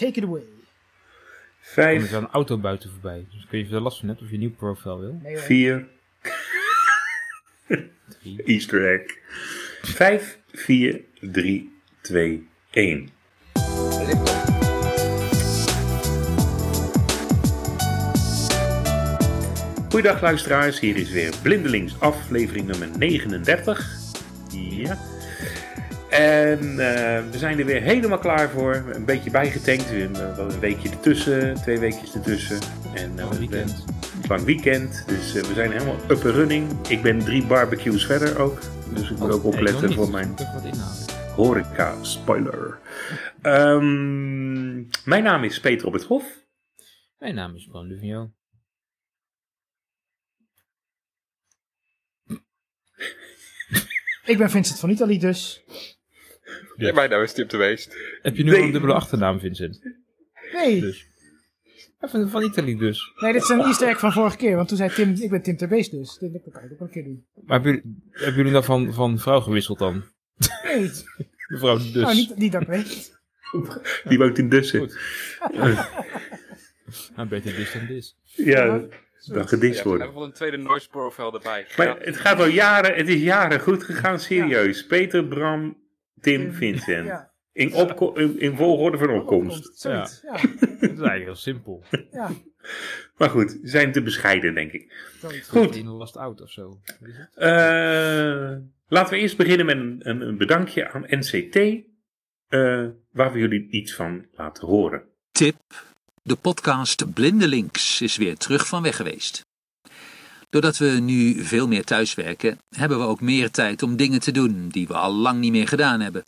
Take it away. Er Vijf, komt wel een auto buiten voorbij. Dus kun je even er last van hebt of je een nieuw profiel wil. Nee, vier, Drie. easter egg. Vijf, vier, drie, twee, één. Goeiedag luisteraars, hier is weer Blindelings aflevering nummer 39. Ja. En eh, we zijn er weer helemaal klaar voor. Een beetje bijgetankt. We hebben wel een weekje ertussen, twee weekjes ertussen. En, eh, Lang weekend. het is lang weekend, dus eh, we zijn helemaal up and running. Ik ben drie barbecues verder ook. Dus ik moet ook Oh, nog opletten voor mijn horeca spoiler. Ehm, mijn naam is Peter op het Hof. Mijn naam is Bram Luvigno. Ik ben Vincent van Italië dus. Ja, mijn naam is Tim de Weest. Heb je nu Nee. al een dubbele achternaam, Vincent? Nee, Dus. Van, van Italië dus. nee dit is een easter egg van vorige keer. Want toen zei Tim, ik ben Tim Terbeest dus. Dit dat kan ik ook wel een keer doen. Maar hebben jullie, hebben jullie dan van, van vrouw gewisseld dan? Nee, Mevrouw dus. nou, niet, niet dat ik weet. Die woont in Dussen. Goed. Nou, beter dit dan dit. Ja, dan gedist Ja, we worden. hebben wel een tweede noise profile erbij. Maar het gaat al jaren, het is jaren goed gegaan, serieus. Peter, Bram, Tim, Vincent. Ja, In, opko- in, in volgorde van opkomst. Ja. Dat is eigenlijk heel simpel. Ja, Maar goed, ze zijn te bescheiden, denk ik. Goed. In last out of zo. Eh, laten we eerst beginnen met een, een, een bedankje aan NCT. eh, waar we jullie iets van laten horen. Tip: de podcast Blindelings is weer terug van weg geweest. Doordat we nu veel meer thuiswerken, hebben we ook meer tijd om dingen te doen die we al lang niet meer gedaan hebben.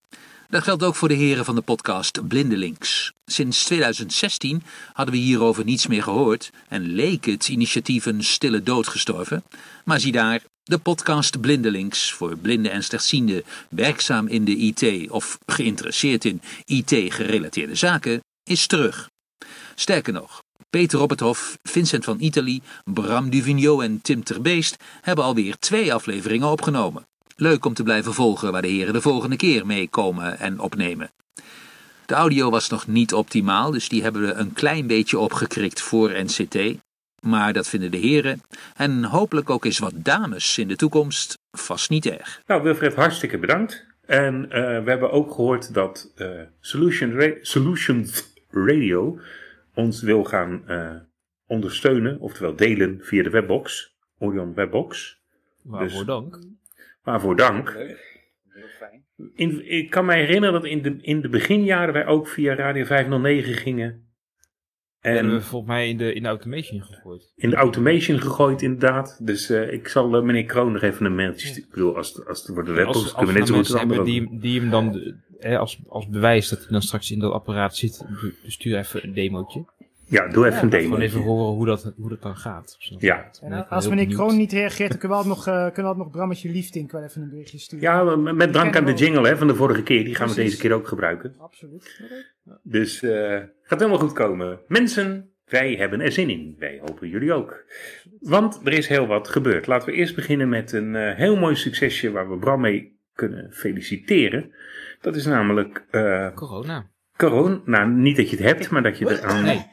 Dat geldt ook voor de heren van de podcast Blindelings. Sinds 2016 hadden we hierover niets meer gehoord en leek het initiatief een stille dood gestorven. Maar zie daar, de podcast Blindelings voor blinden en slechtzienden werkzaam in de IT of geïnteresseerd in IT-gerelateerde zaken is terug. Sterker nog, Peter op Vincent van Italië, Bram Duvigno en Tim Terbeest hebben alweer twee afleveringen opgenomen. Leuk om te blijven volgen waar de heren de volgende keer mee komen en opnemen. De audio was nog niet optimaal, dus die hebben we een klein beetje opgekrikt voor NCT. Maar dat vinden de heren, en hopelijk ook eens wat dames in de toekomst, vast niet erg. Nou, Wilfred, hartstikke bedankt. En eh, we hebben ook gehoord dat eh, Solution Solutions Radio ons wil gaan eh, ondersteunen, oftewel delen via de webbox, Orion Webbox. Waarvoor Dus- dank. Waarvoor dank. Leuk. Heel fijn. In, ik kan me herinneren dat in de, in de beginjaren wij ook via Radio 509 gingen. En hebben we En volgens mij in de, in de automation gegooid. in de automation gegooid inderdaad. Dus eh, ik zal eh, meneer Kroon nog even een mailtje sturen. Ik bedoel, als, als het wordt de webbox, kunnen we net zo goed hebben die, die hem dan de- hè, als, als bewijs dat hij dan straks in dat apparaat zit, stuur even een demootje. Ja, doe even een demo. Gewoon even horen hoe dat, hoe dat dan gaat. Ja. Wel als meneer benieuwd. Kroon niet reageert, dan kunnen we altijd nog, eh kunnen we altijd nog Brammetje Liefdink wel even een berichtje sturen. Ja, met drank aan de jingle hè, van de vorige keer. Die gaan we deze keer ook gebruiken. Absoluut. Dus eh gaat helemaal goed komen. Mensen, wij hebben er zin in. Wij hopen jullie ook. Want er is heel wat gebeurd. Laten we eerst beginnen met een eh, heel mooi succesje waar we Bram mee kunnen feliciteren. Dat is namelijk eh Corona. corona. Nou, niet dat je het hebt, maar dat je er aan... Nee.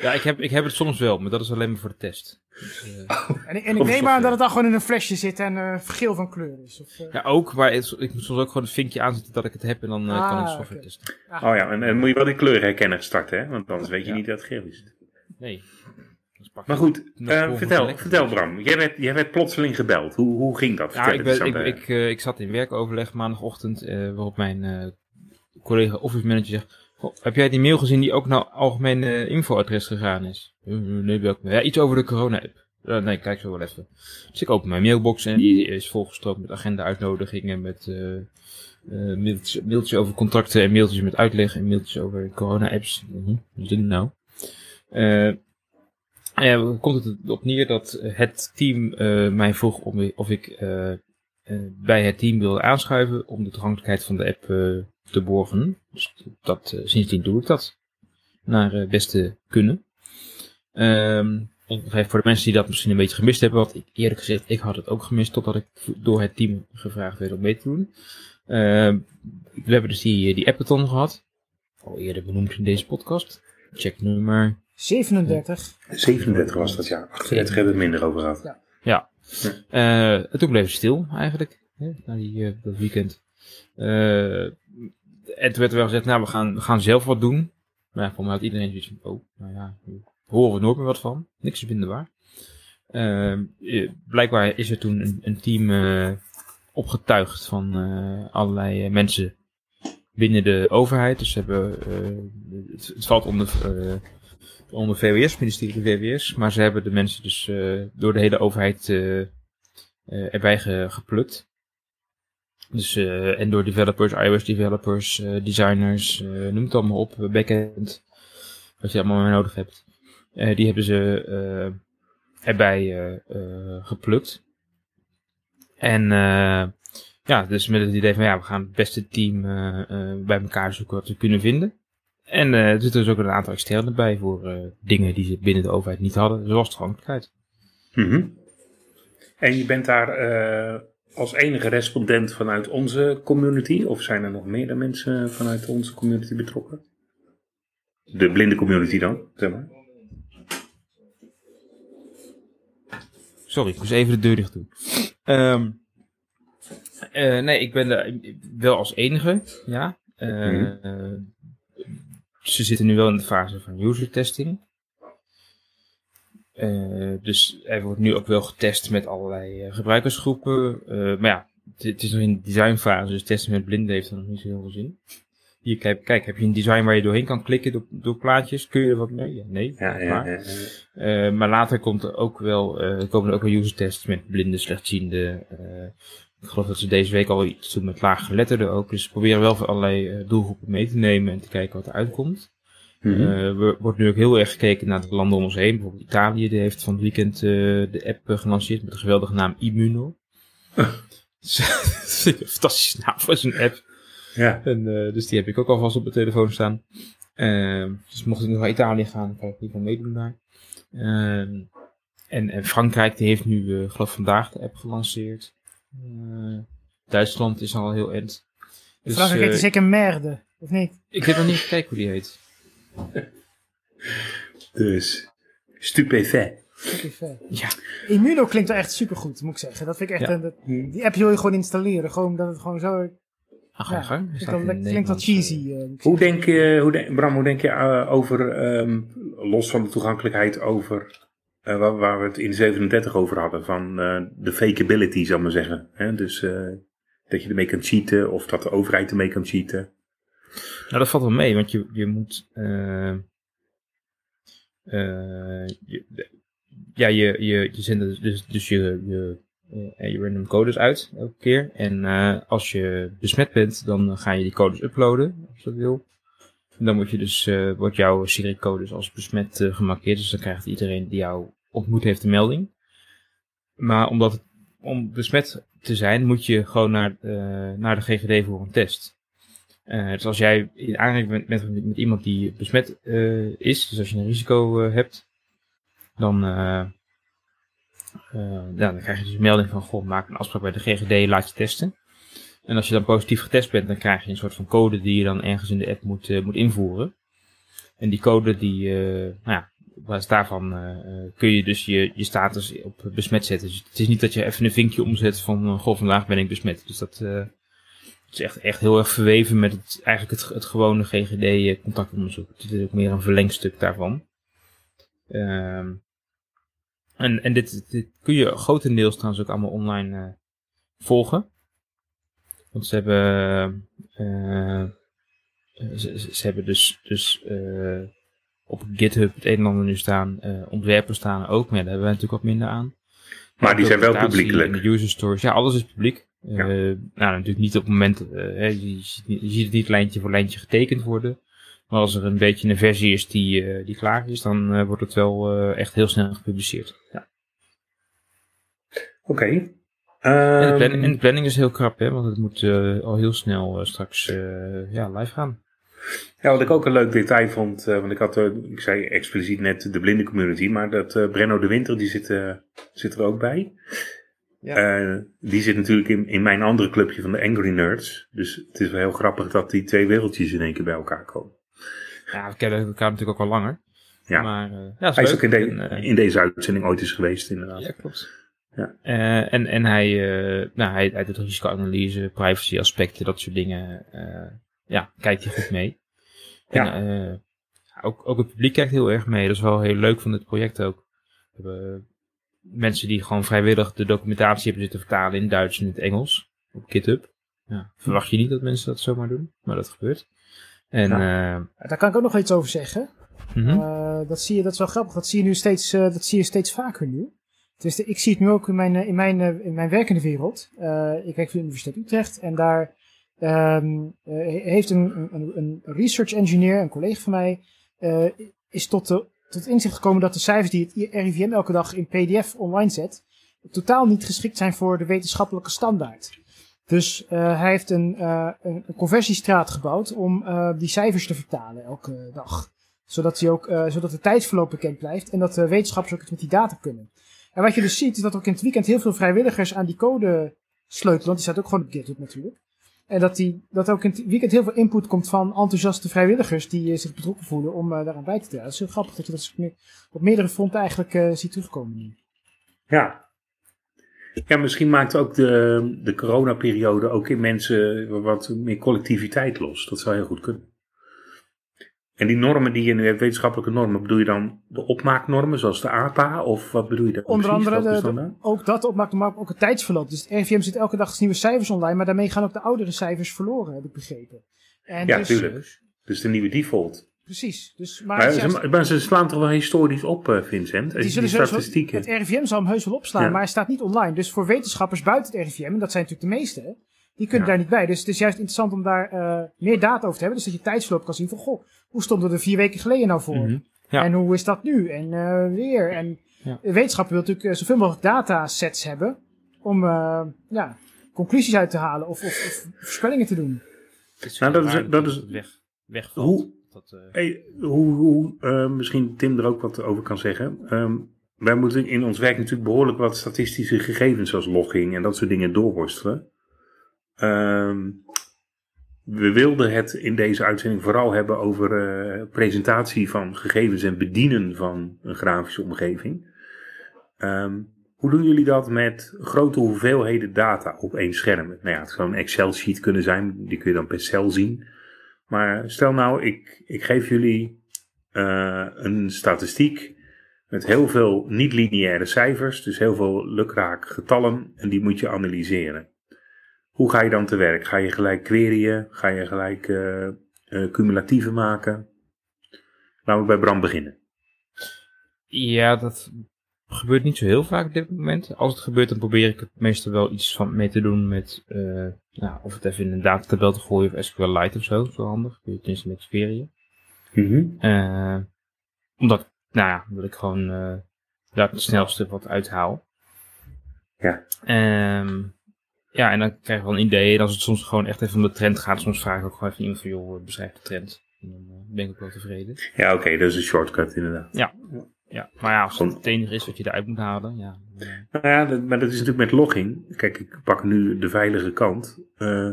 Ja, ik heb, ik heb het soms wel, maar dat is alleen maar voor de test. Dus, eh, En, ik- en ik neem aan dat het dan gewoon in een flesje zit en eh, geel van kleur is. Of, eh, ja, ook, maar het- ik moet soms ook gewoon het vinkje aanzetten dat ik het heb en dan eh, kan ik Ah, het software oké. testen. Oh ja, en dan moet je wel die kleurherkenner starten, hè? Want anders weet je Ja. niet dat het geel is. Nee. Maar goed, volgende vertel, vertel Bram. Jij werd, jij werd plotseling gebeld. Hoe, hoe ging dat? Ja, Vertel ik, eens ben, aan ik, ik, eh, ik zat in werkoverleg maandagochtend, eh, waarop mijn eh, collega office manager zegt, "Goh, heb jij die mail gezien die ook naar algemeen infoadres gegaan is? "Eh, Nee, welke? Ja, iets over de corona-app. Eh, nee, kijk zo wel even. Dus ik open mijn mailbox en die is volgestroomd met agenda-uitnodigingen, met eh, eh, mailtjes, mailtjes over contracten en mailtjes met uitleg en mailtjes over corona-apps. Mhm, Wat is dit nou? Ja, komt het op neer dat het team eh, mij vroeg om, of ik eh, bij het team wilde aanschuiven om de toegankelijkheid van de app te borgen. Dus dat, sindsdien doe ik dat. Naar beste kunnen. Even voor de mensen die dat misschien een beetje gemist hebben, want ik, eerlijk gezegd, ik had het ook gemist totdat ik door het team gevraagd werd om mee te doen. Ehm, we hebben dus die, die appathon gehad. al eerder benoemd in deze podcast. Check nummer 37. 37 was dat jaar. 38 hebben we het minder over gehad. Ja. Ja. Eh, en toen bleef het stil eigenlijk, hè, na die, eh, dat weekend. Eh, en toen werd er wel gezegd, nou we gaan, we gaan zelf wat doen. Maar ja, voor mij had iedereen zoiets van, oh, nou ja, horen we nooit meer wat van. Niks te vinden waar. Blijkbaar is er toen een, een team eh, opgetuigd van eh, allerlei mensen binnen de overheid. Dus ze hebben, eh, het, het valt onder, eh, onder VWS, ministerie van VWS. Maar ze hebben de mensen dus eh, door de hele overheid eh, eh, erbij ge- geplukt. Dus, en door developers, iOS developers, designers, noem het allemaal op, backend. Wat je allemaal mee nodig hebt. Die hebben ze erbij geplukt. En ja, dus met het idee van ja, we gaan het beste team bij elkaar zoeken wat we kunnen vinden. En eh, er zitten dus ook een aantal externe bij voor eh, dingen die ze binnen de overheid niet hadden, zoals toegankelijkheid. Mhm. En je bent daar eh, als enige respondent vanuit onze community? Of zijn er nog meerdere mensen vanuit onze community betrokken? De blinde community dan, zeg maar. Sorry, ik moest even de deur dicht doen. Ehm, eh, nee, ik ben er wel als enige, ja. Eh, Mhm. Ze zitten nu wel in de fase van user testing. Eh, dus er wordt nu ook wel getest met allerlei eh, gebruikersgroepen. Eh, maar ja, het, is nog in de designfase, dus testen met blinden heeft er nog niet zo heel veel zin. Hier, kijk, kijk, heb je een design waar je doorheen kan klikken door, door plaatjes? Kun je er wat mee? Ja, nee. Ja, ja, maar later komt er ook wel, komen er ook wel user tests met blinden, slechtzienden. Eh ik geloof dat ze deze week al iets doen met laaggeletterden ook. Dus ze proberen wel voor allerlei eh, doelgroepen mee te nemen en te kijken wat er uitkomt. Mhm. Eh, er wordt nu ook heel erg gekeken naar de landen om ons heen. Bijvoorbeeld Italië die heeft van het weekend eh, de app eh, gelanceerd met de geweldige naam Immuno. Fantastische naam voor zo'n app. ja. En, eh, dus die heb ik ook alvast op mijn telefoon staan. Ehm, dus mocht ik nog naar Italië gaan, kan ik ieder geval meedoen daar. Ehm, en, en Frankrijk die heeft nu, eh geloof vandaag de app gelanceerd. Eh, Duitsland is al heel end. Dus, Frankrijk heet eh, zeker merde, of niet? ik heb nog niet gekeken hoe die heet. Dus, stupefait. Fair. Ja, Immuno klinkt wel echt supergoed, moet ik zeggen. Dat vind ik echt, Ja. een- dat- die app wil je gewoon installeren. Gewoon dat het gewoon zo... ach, ga je Ja, gang. Dat klinkt wat cheesy. eh, Hoe denk je, hoe Bram, hoe denk je eh, over, ehm, los van de toegankelijkheid, over eh, waar, we het in 37 over hadden, van eh, de fakeability, zal ik maar zeggen. Hè? Dus eh, dat je ermee kan cheaten, of dat de overheid ermee kan cheaten. Nou, dat valt wel mee, want je, je moet. je, ja, je, je, je zendt dus, dus, dus je, je, je random codes uit elke keer. En als je besmet bent, dan ga je die codes uploaden, als je dat wil. Dan wordt, je dus, eh, wordt jouw Siri-codes als besmet eh, gemarkeerd. Dus dan krijgt iedereen die jou ontmoet heeft een melding. Maar omdat het, om besmet te zijn, moet je gewoon naar, eh, naar de GGD voor een test. Dus als jij in aanraking bent met, iemand die besmet is, dus als je een risico hebt, dan, dan krijg je dus een melding van, goh, maak een afspraak bij de GGD, laat je testen. En als je dan positief getest bent, dan krijg je een soort van code die je dan ergens in de app moet, eh, moet invoeren. En die code, die, eh, nou ja, op basis daarvan eh, kun je dus je, je status op besmet zetten. Dus het is niet dat je even een vinkje omzet van, goh, vandaag ben ik besmet. Dus dat... is echt, echt heel erg verweven met het, eigenlijk het, het gewone GGD-contactonderzoek. Het is ook meer een verlengstuk daarvan. Ehm, en en dit, kun je grotendeels trouwens ook allemaal online volgen. Want ze hebben, eh, eh, ze, ze- hebben dus, dus eh, op GitHub het een en ander nu staan. eh ontwerpen staan ook, maar daar hebben wij natuurlijk wat minder aan. Maar die zijn wel publiekelijk. De user stories, ja, alles is publiek. Ja. Nou, natuurlijk niet op het moment, hè, je, je ziet het niet lijntje voor lijntje getekend worden. Maar als er een beetje een versie is die, die klaar is, dan wordt het wel echt heel snel gepubliceerd. Ja. Oké. En, de Ehm, planning, en de planning is heel krap, hè, want het moet eh, al heel snel eh, straks eh, ja, live gaan. Ja, wat ik ook een leuk detail vond, eh, want ik had, eh, ik zei expliciet net de blinde community, maar dat eh, Brenno de Winter, die zit, eh, zit er ook bij. Eh, die zit natuurlijk in, in mijn andere clubje van de Angry Nerds. Dus het is wel heel grappig dat die twee wereldjes in één keer bij elkaar komen. Ja, we kennen elkaar natuurlijk ook al langer. Ja. Maar, eh, ja, Hij is leuk. ook in, de- in deze uitzending ooit eens geweest, inderdaad. Ja, klopt. Ja. Eh, en en hij, eh, nou, hij, hij doet risicoanalyse, privacy aspecten, dat soort dingen. eh, ja, kijkt hij goed mee. En Ja. eh, ook, ook het publiek kijkt heel erg mee. Dat is wel heel leuk van dit project ook. We hebben mensen die gewoon vrijwillig de documentatie hebben zitten vertalen in Duits en in het Engels. Op GitHub. Ja, verwacht je niet dat mensen dat zomaar doen, maar dat gebeurt. En eh, Daar kan ik ook nog iets over zeggen. mhm. Eh, dat zie je, dat is wel grappig. Dat zie je nu steeds, eh, dat zie je steeds vaker nu. Dus ik zie het nu ook in mijn, eh, in mijn, eh, in mijn werkende wereld. Eh, ik werk voor de Universiteit Utrecht en daar ehm, eh, heeft een, een, een research engineer, een collega van mij, is tot, de, tot inzicht gekomen dat de cijfers die het RIVM elke dag in PDF online zet, totaal niet geschikt zijn voor de wetenschappelijke standaard. Dus hij heeft een, een, conversiestraat gebouwd om die cijfers te vertalen elke dag zodat, hij ook, zodat de tijdsverloop bekend blijft en dat de wetenschappers ook iets met die data kunnen. En wat je dus ziet, is dat ook in het weekend heel veel vrijwilligers aan die code sleutelen, want die staat ook gewoon op GitHub natuurlijk. En dat, die, dat ook in het weekend heel veel input komt van enthousiaste vrijwilligers die eh, zich betrokken voelen om eh, daaraan bij te dragen. Het is heel grappig dat je dat meer- op meerdere fronten eigenlijk eh, ziet terugkomen nu. Ja. Ja, misschien maakt ook de, de coronaperiode ook in mensen wat meer collectiviteit los. Dat zou heel goed kunnen. En die normen die je nu hebt, wetenschappelijke normen, bedoel je dan de opmaaknormen zoals de APA? Of wat bedoel je daar Onder precies? andere de- de- ook dat opmaakt, maar ook het tijdsverloop. Dus het RIVM zit elke dag nieuwe cijfers online, maar daarmee gaan ook de oudere cijfers verloren, heb ik begrepen. En Ja, dus, tuurlijk. Dus de nieuwe default. Precies. Dus, maar, ze, maar ze slaan toch wel historisch op, eh, Vincent? Die Die, zullen die sowieso- statistieken. Het RIVM zal hem heus wel opslaan, Ja. maar hij staat niet online. Dus voor wetenschappers buiten het RIVM, en dat zijn natuurlijk de meeste, die kunnen Ja. daar niet bij. Dus het is juist interessant om daar eh, meer data over te hebben. Dus dat je tijdsverloop kan zien van, goh, hoe stonden we er vier weken geleden nou voor? Mhm. Ja. En hoe is dat nu? En eh, weer. En Ja. de wetenschapper wil natuurlijk eh, zoveel mogelijk datasets hebben om eh, ja, conclusies uit te halen of, of, of voorspellingen te doen. Het is Nou, dat is- dat is- het weg. Hoe- Dat, eh, Hey, hoe, hoe eh, misschien Tim er ook wat over kan zeggen. Ehm, wij moeten in ons werk natuurlijk behoorlijk wat statistische gegevens zoals logging en dat soort dingen doorworstelen. Ehm, we wilden het in deze uitzending vooral hebben over eh, presentatie van gegevens en bedienen van een grafische omgeving. Ehm, hoe doen jullie dat met grote hoeveelheden data op één scherm? Nou ja, het zou een Excel-sheet kunnen zijn, die kun je dan per cel zien. Maar stel nou, ik, ik geef jullie eh, een statistiek met heel veel niet-lineaire cijfers, dus heel veel lukraak getallen, en die moet je analyseren. Hoe ga je dan te werk? Ga je gelijk queryen? Ga je gelijk eh, eh, cumulatieve maken? Laten we bij Bram beginnen. Ja, dat gebeurt niet zo heel vaak op dit moment. Als het gebeurt, dan probeer ik het meestal wel iets van mee te doen met, eh, nou, of het even in een datatabel te gooien of SQLite of zo. Wel handig. Kun je tenminste met Xperia. Eh, omdat, nou ja, omdat ik gewoon eh, daar het snelste wat uithaal. Ja. Ehm, ja, en dan krijg je wel een idee. En als het soms gewoon echt even om de trend gaat, soms vraag ik ook gewoon even iemand van, joh, beschrijf de trend. En dan eh, ben ik ook wel tevreden. Ja, oké, dat is een shortcut inderdaad. Ja, maar ja, als het het enige is wat je eruit moet halen, ja. eh, Nou ja, dat, maar dat is natuurlijk met logging. Kijk, ik pak nu de veilige kant. Eh,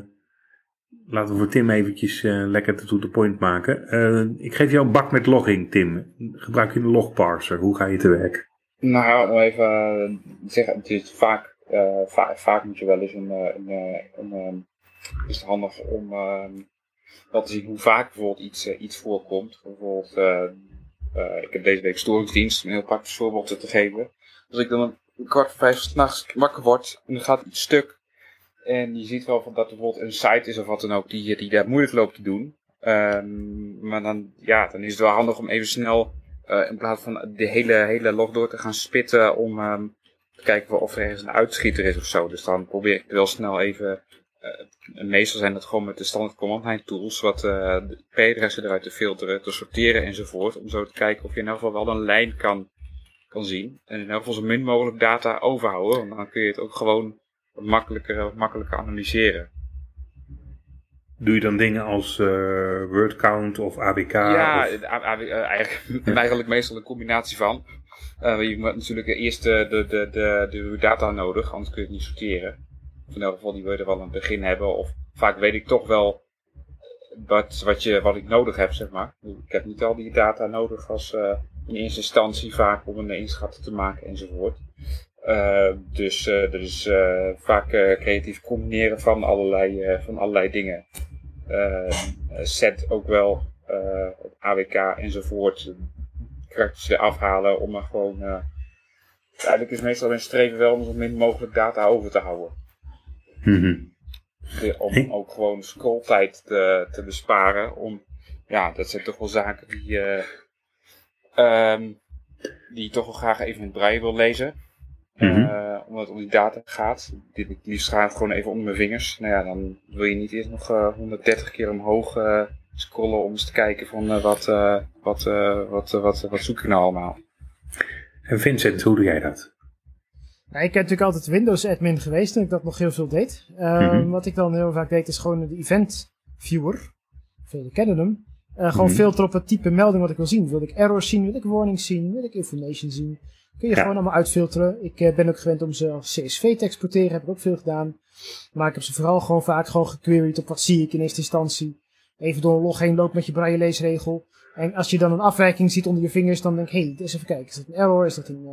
laten we voor Tim eventjes eh, lekker de to the point maken. Eh, ik geef jou een bak met logging, Tim. Gebruik je een logparser? Hoe ga je te werk? Nou, om even eh, te zeggen, het is vaak, eh, va- vaak moet je wel eens een, eh, een, eh, ehm, is het handig om ehm, wel te zien hoe vaak bijvoorbeeld iets, eh, iets voorkomt. Bijvoorbeeld, eh, eh, ik heb deze week storingsdienst, om een heel praktisch voorbeeld te geven. Als ik dan een kwart voor vijf s'nachts wakker word en er gaat iets stuk. En je ziet wel van dat er bijvoorbeeld een site is of wat dan ook die, die daar moeilijk loopt te doen. Ehm, maar dan, ja, dan is het wel handig om even snel eh, in plaats van de hele, hele log door te gaan spitten om ehm, kijken of er ergens een uitschieter is of zo. Dus dan probeer ik wel snel even, eh, meestal zijn dat gewoon met de standaard command line tools, wat eh, de IP-adressen eruit te filteren, te sorteren enzovoort. Om zo te kijken of je in elk geval wel een lijn kan, kan zien. En in elk geval zo min mogelijk data overhouden, want dan kun je het ook gewoon wat makkelijker, wat makkelijker analyseren. Doe je dan dingen als eh word count of ABK? Ja, of- a- a- eigenlijk, eigenlijk meestal een combinatie van. Eh, je moet natuurlijk eerst de, de, de, de, de data nodig, anders kun je het niet sorteren. Of in elk geval die wil je er wel het begin hebben. Of vaak weet ik toch wel wat, wat, je, wat ik nodig heb, zeg maar. Ik heb niet al die data nodig als uh, in eerste instantie vaak om een inschatting te maken enzovoort. Uh, dus er is vaak creatief combineren van allerlei, van allerlei dingen. set ook wel AWK enzovoort. Karakters weer afhalen om er gewoon. uiteindelijk is meestal een streven wel om zo min mogelijk data over te houden. Mhm. Om ook gewoon scrolltijd te, te besparen. Om, ja, dat zijn toch wel zaken die, uh, um, die je toch wel graag even in het brein wil lezen. Mm -hmm. omdat het om die data gaat. Dit liefst gaat gewoon even onder mijn vingers. Nou ja, dan wil je niet eerst nog uh, eh, 130 keer omhoog scrollen om eens te kijken van wat, wat, wat, wat, wat zoek ik nou allemaal. En Vincent, hoe doe jij dat? Nou, ik heb natuurlijk altijd Windows admin geweest en ik dat nog heel veel deed. Uh, Wat ik dan heel vaak deed is gewoon de event viewer. Velen kennen hem. Uh, gewoon mm filteren op het type melding wat ik wil zien. Wil ik errors zien? Wil ik warnings zien? Wil ik information zien? Kun je ja. gewoon allemaal uitfilteren. Ik uh, ben ook gewend om ze als CSV te exporteren. Heb ik ook veel gedaan. Maar ik heb ze vooral gewoon vaak gewoon gequeried op wat zie ik in eerste instantie. Even door een log heen lopen met je braille leesregel. En als je dan een afwijking ziet onder je vingers, dan denk ik, hé, hey, eens even kijken. Is dat een error? Is dat een... Uh,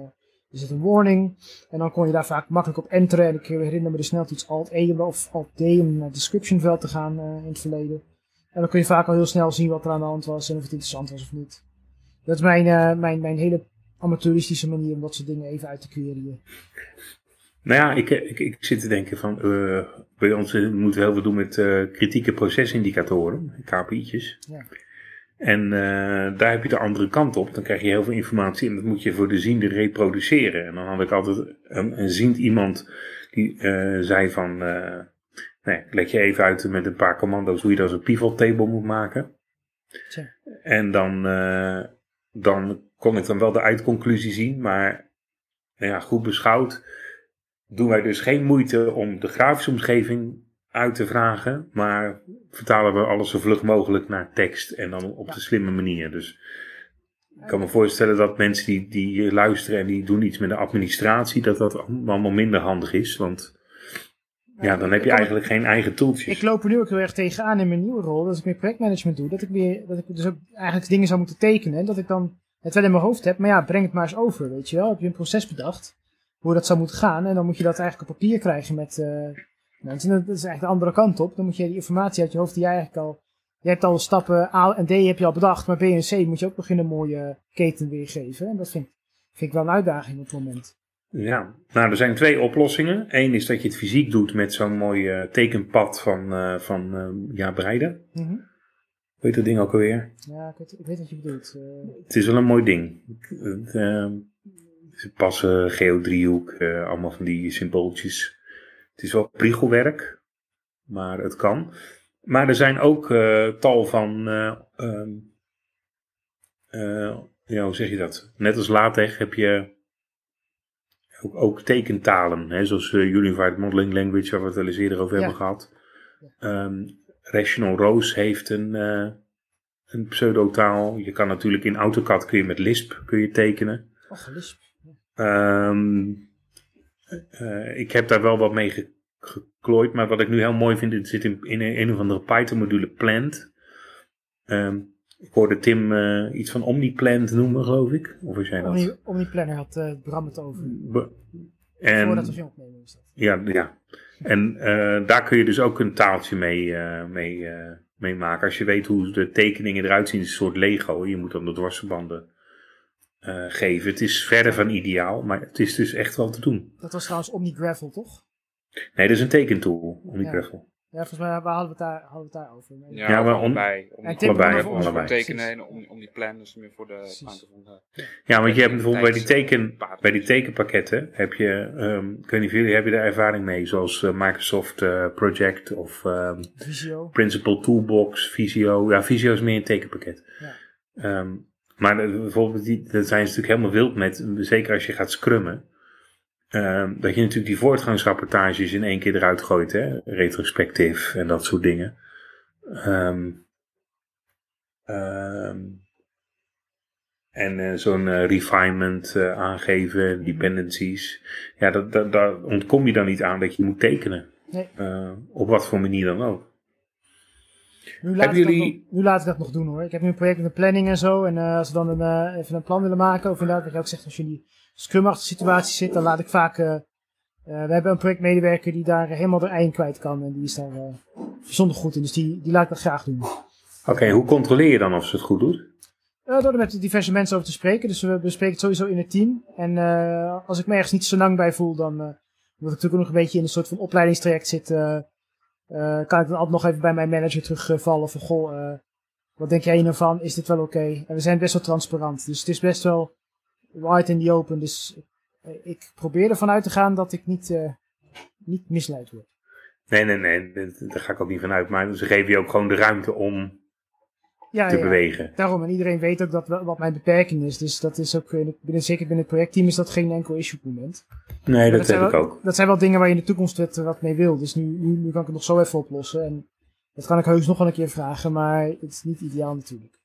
er zit een warning. En dan kon je daar vaak makkelijk op enteren. En ik herinner me dus snel iets Alt-E of Alt-D om naar het description veld te gaan uh, in het verleden. En dan kun je vaak al heel snel zien wat er aan de hand was en of het interessant was of niet. Dat is mijn, uh, mijn, mijn hele amateuristische manier om dat soort dingen even uit te queryen. Nou ja, ik, ik, ik zit te denken van, uh, bij ons moeten we heel veel doen met kritieke procesindicatoren, KPI'tjes. Ja. En uh, daar heb je de andere kant op. Dan krijg je heel veel informatie en dat moet je voor de ziende reproduceren. En dan had ik altijd een, een ziend iemand die zei van... Nee, leg je even uit met een paar commando's hoe je dat als een pivot table moet maken. Tja. En dan, dan kon ik dan wel de eindconclusie zien. Maar nou ja, goed beschouwd doen wij dus geen moeite om de grafische omgeving uit te vragen, maar vertalen we alles zo vlug mogelijk naar tekst en dan op de slimme manier. Dus ik kan me voorstellen dat mensen die, die luisteren en die doen iets met de administratie, dat dat allemaal minder handig is, want ja, dan heb je eigenlijk geen eigen tooltjes. Ik loop er nu ook heel erg tegenaan in mijn nieuwe rol, dat ik meer projectmanagement doe, dat ik, weer, dat ik dus ook eigenlijk dingen zou moeten tekenen, dat ik dan het wel in mijn hoofd heb, maar ja, breng het maar eens over, weet je wel. Heb je een proces bedacht, hoe dat zou moeten gaan, en dan moet je dat eigenlijk op papier krijgen met... Uh, nou, dat is eigenlijk de andere kant op. Dan moet je die informatie uit je hoofd die jij eigenlijk al... Je hebt al stappen A en D heb je al bedacht, maar B en C moet je ook beginnen een mooie keten weergeven. En dat vind, vind ik wel een uitdaging op het moment. Ja, nou er zijn twee oplossingen. Eén is dat je het fysiek doet met zo'n mooi uh, tekenpad van, uh, van uh, ja, breiden. Mm -hmm. Weet dat ding ook alweer? Ja, ik weet, ik weet wat je bedoelt. Het is wel een mooi ding. Passen geodriehoek, allemaal van die symbooltjes. Het is wel priegelwerk, maar het kan. Maar er zijn ook uh, tal van, uh, uh, ja, hoe zeg je dat? Net als LaTeX heb je ook, ook tekentalen, hè, zoals Unified Modeling Language, waar we het wel eens eerder over ja. hebben gehad. Um, Rational Rose heeft een, een pseudotaal. Je kan natuurlijk in AutoCAD kun je met Lisp kun je tekenen. Och, Lisp. Um, uh, ik heb daar wel wat mee ge geklooid, maar wat ik nu heel mooi vind, het zit in, in een, of andere Python-module Plant. Um, ik hoorde Tim uh, iets van OmniPlant noemen, geloof ik. Of was jij dat? Omni, OmniPlanner had uh, Bram het over. Be en, Voordat we film opnemen is dat. Ja, ja. En uh, daar kun je dus ook een taaltje mee, mee, mee maken. Als je weet hoe de tekeningen eruit zien, is het een soort Lego. Je moet dan de dwarsverbanden geven. Het is verder van ideaal, maar het is dus echt wel te doen. Dat was trouwens OmniGravel, toch? Nee, dat is een tekentool, OmniGravel. Ja, volgens mij hadden we het daar, hadden we het daar over. Ja, ja maar om, allebei. Om, allebei, om, allebei. tekenen en om, om die plan, dus meer voor de van de, Ja, want je hebt bijvoorbeeld bij die, teken, bij die tekenpakketten heb je, um, ik weet niet of jullie hebben daar ervaring mee, zoals uh, Microsoft uh, Project of um, Visio. Principal Toolbox, Visio. Ja, Visio is meer een tekenpakket. Ja. Um, maar uh, bijvoorbeeld, die, dat zijn ze natuurlijk helemaal wild met, zeker als je gaat scrummen. Uh, dat je natuurlijk die voortgangsrapportages in één keer eruit gooit, hè? retrospectief en dat soort dingen. Um, um, en uh, zo'n uh, refinement aangeven, dependencies. Ja, dat, dat, daar ontkom je dan niet aan dat je moet tekenen. Nee. op wat voor manier dan ook. Nu laat, Hebben ik dat jullie- nog, nu laat ik dat nog doen hoor. Ik heb nu een project met een planning en zo. En eh, als we dan een, eh, even een plan willen maken, of inderdaad, wat je ook zegt, als je in die scrum-achtige situatie zit, dan laat ik vaak. eh, we hebben een projectmedewerker die daar helemaal de eind kwijt kan. En die is daar eh bijzonder goed in. Dus die, die laat ik dat graag doen. Oké, hoe controleer je dan of ze het goed doet? Door er met diverse mensen over te spreken. Dus we bespreken het sowieso in het team. En eh, als ik me ergens niet zo lang bij voel, dan. eh omdat ik natuurlijk ook nog een beetje in een soort van opleidingstraject zit. Eh, kan ik dan altijd nog even bij mijn manager terugvallen. Van goh, eh, wat denk jij hier nou van? Is dit wel oké? En we zijn best wel transparant. Dus het is best wel wide in the open. Dus eh, ik probeer ervan uit te gaan dat ik niet, niet misleid word. Nee, nee, nee, daar ga ik ook niet van uit. Maar ze geven je ook gewoon de ruimte om Ja, te ja. bewegen. Daarom, en iedereen weet ook dat wat mijn beperking is. Dus dat is ook, eh, binnen, zeker binnen het projectteam is dat geen enkel issue op het moment. Nee, dat, heb ik ook. Dat zijn wel dingen waar je in de toekomst wat, wat mee wil. Dus nu, nu, nu kan ik het nog zo even oplossen. En dat kan ik heus nog wel een keer vragen, maar het is niet ideaal natuurlijk.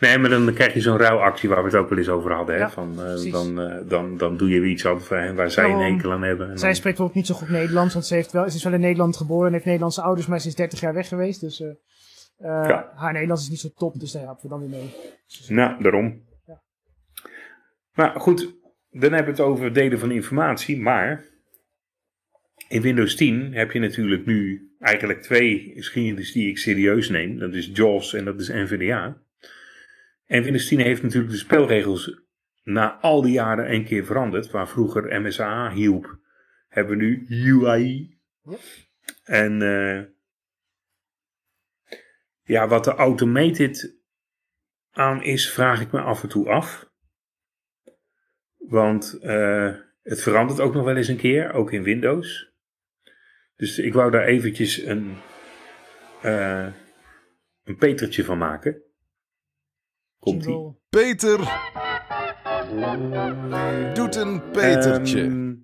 Nee, maar dan krijg je zo'n rouwactie waar we het ook wel eens over hadden. Hè? Ja, Van, eh, dan, eh, dan, dan doe je weer iets eh, waar zij een enkel aan hebben. En Zij dan- spreekt bijvoorbeeld niet zo goed Nederlands, want ze, heeft wel, ze is wel in Nederland geboren en heeft Nederlandse ouders, maar ze is 30 jaar weg geweest. Dus eh, eh, Ja. haar Nederlands is niet zo top, dus daar helpen we dan weer mee. Nou, daarom. Ja. Maar goed, dan hebben we het over delen van informatie. Maar in Windows 10 heb je natuurlijk nu eigenlijk twee geschiedenis die ik serieus neem. Dat is JAWS en dat is NVDA. En Windows 10 heeft natuurlijk de spelregels na al die jaren een keer veranderd. Waar vroeger MSA hielp, hebben we nu UI. Ja. En eh, ja, wat de automated aan is, vraag ik me af en toe af. Want eh, het verandert ook nog wel eens een keer, ook in Windows. Dus ik wou daar eventjes een, eh, een petertje van maken. Komt ie. Peter doet een Petertje. Ehm,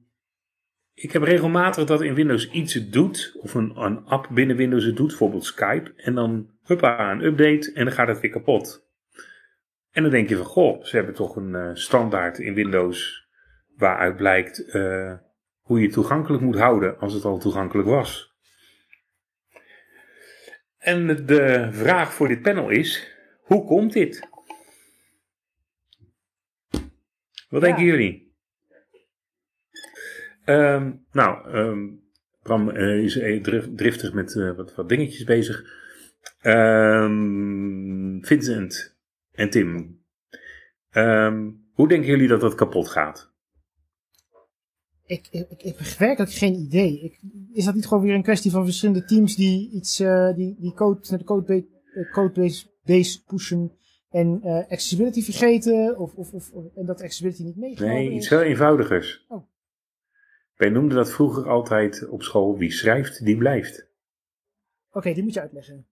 ik heb regelmatig dat in Windows iets het doet, of een, een app binnen Windows het doet, bijvoorbeeld Skype. En dan huppa, een update en dan gaat het weer kapot. En dan denk je van, goh, ze hebben toch een eh, standaard in Windows waaruit blijkt eh, hoe je het toegankelijk moet houden als het al toegankelijk was. En de vraag voor dit panel is, hoe komt dit? Wat denken jullie? Ehm, nou, ehm, Bram eh, is drif- driftig met wat, wat dingetjes bezig. Ehm, Vincent en Tim. Ehm, hoe denken jullie dat dat kapot gaat? Ik, ik, ik heb werkelijk geen idee. Ik, is dat niet gewoon weer een kwestie van verschillende teams die iets, eh, die, die code naar de codebase, eh, codebase base pushen en eh, accessibility vergeten? Of, of, of, en dat accessibility niet meegenomen Nee, iets heel eenvoudigers. Oh. Wij noemden dat vroeger altijd op school: wie schrijft, die blijft. Oké, die moet je uitleggen.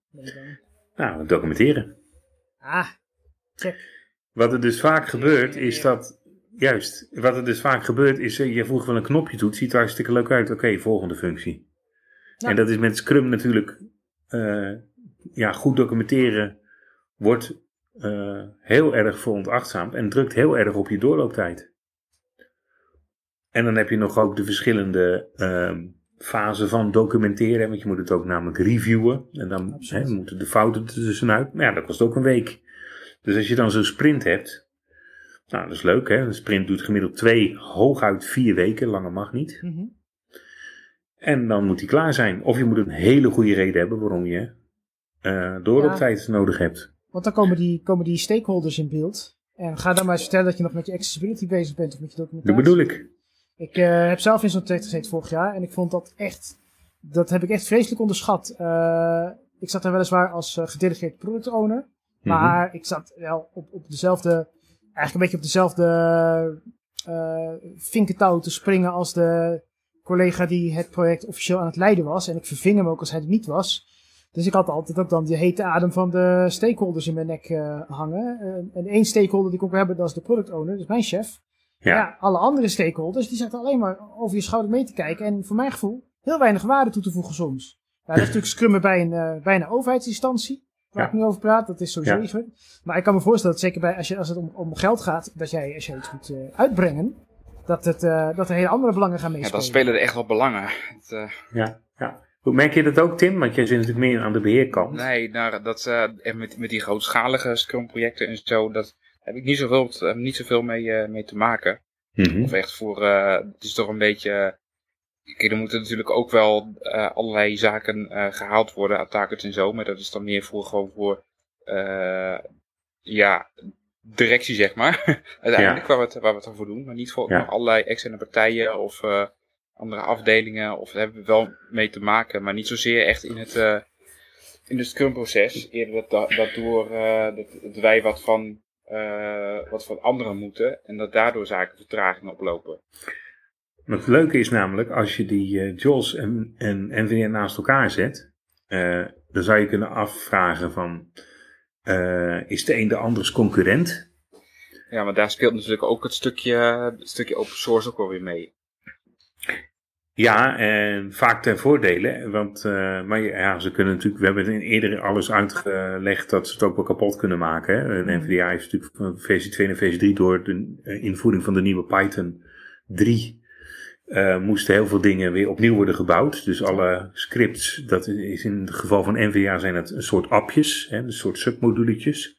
Nou, documenteren. Ah, check. Wat er dus vaak gebeurt, is dat. Juist, wat er dus vaak gebeurt, is. eh, je voegt wel een knopje toe, het ziet er hartstikke leuk uit. Oké, volgende functie. En dat is met Scrum natuurlijk. eh, ja, goed documenteren wordt eh, heel erg veronachtzaamd en drukt heel erg op je doorlooptijd. En dan heb je nog ook de verschillende ehm, fasen van documenteren. Want je moet het ook namelijk reviewen. En dan hè, moeten de fouten er tussenuit. Maar ja, dat kost ook een week. Dus als je dan zo'n sprint hebt. Nou, dat is leuk hè. Een sprint doet gemiddeld twee, hooguit vier weken. Langer mag niet. Mhm. En dan moet die klaar zijn. Of je moet een hele goede reden hebben waarom je eh doorlooptijd nodig hebt. Want dan komen die, komen die stakeholders in beeld. En ga dan maar eens vertellen dat je nog met je accessibility bezig bent of met je Dat documentatie. bedoel ik. Ik eh, heb zelf in zo'n traject gezeten vorig jaar en ik vond dat echt, dat heb ik echt vreselijk onderschat. Eh, ik zat er weliswaar als eh, gedelegeerd product owner, maar ik zat wel op, op dezelfde, eigenlijk een beetje op dezelfde vinkentouw te springen als de collega die het project officieel aan het leiden was. En ik verving hem ook als hij het niet was. Dus ik had altijd ook dan de hete adem van de stakeholders in mijn nek hangen. En één stakeholder die ik ook hebben, dat is de product owner, dat is mijn chef. Ja. Ja. alle andere stakeholders, die zaten alleen maar over je schouder mee te kijken. En voor mijn gevoel heel weinig waarde toe te voegen soms. Ja, dat is natuurlijk scrummen bij een, eh, bij een overheidsinstantie. Waar Ja. ik nu over praat, dat is sowieso Ja. iets. Maar ik kan me voorstellen dat zeker bij, als, je, als het om, om geld gaat, dat jij, als jij iets moet eh, uitbrengen, dat, het, eh, dat er hele andere belangen gaan Ja, meespelen. dan spelen er echt wel belangen. Het, eh, Ja, ja. Hoe merk je dat ook, Tim? Want jij zit natuurlijk meer aan de beheerkant. Nee, nou, dat, eh, en met, met die grootschalige Scrum-projecten en zo, dat heb ik niet zoveel, heb niet zoveel mee, eh, mee te maken. Mhm. Of echt voor, eh, het is toch een beetje... Kijk, er moeten natuurlijk ook wel eh, allerlei zaken eh, gehaald worden, attackers en zo. Maar dat is dan meer voor gewoon voor, eh, ja, directie zeg maar. Uiteindelijk, waar, we het, waar we het dan voor doen. Maar niet voor Ja. allerlei externe partijen of eh, andere afdelingen. Of daar hebben we wel mee te maken. Maar niet zozeer echt in het, eh, in het Scrum proces. Eerder dat, dat door eh, dat, dat wij wat van, eh, wat van anderen moeten. En dat daardoor zaken vertraging oplopen. Het leuke is namelijk, als je die eh, JOS en, en NVIDIA naast elkaar zet, eh, dan zou je kunnen afvragen van, eh, is de een de anders concurrent? Ja, maar daar speelt natuurlijk ook het stukje, het stukje open source ook wel weer mee. Ja, en vaak ten voordele, want uh, maar ja, ze kunnen natuurlijk, we hebben het eerder alles uitgelegd dat ze het ook wel kapot kunnen maken. Hè? En NVIDIA heeft natuurlijk van versie 2 naar versie 3 door de uh, invoering van de nieuwe Python 3 uh, moesten heel veel dingen weer opnieuw worden gebouwd. Dus alle scripts, dat is in het geval van NVIDIA zijn het een soort appjes, hè, een soort submoduletjes.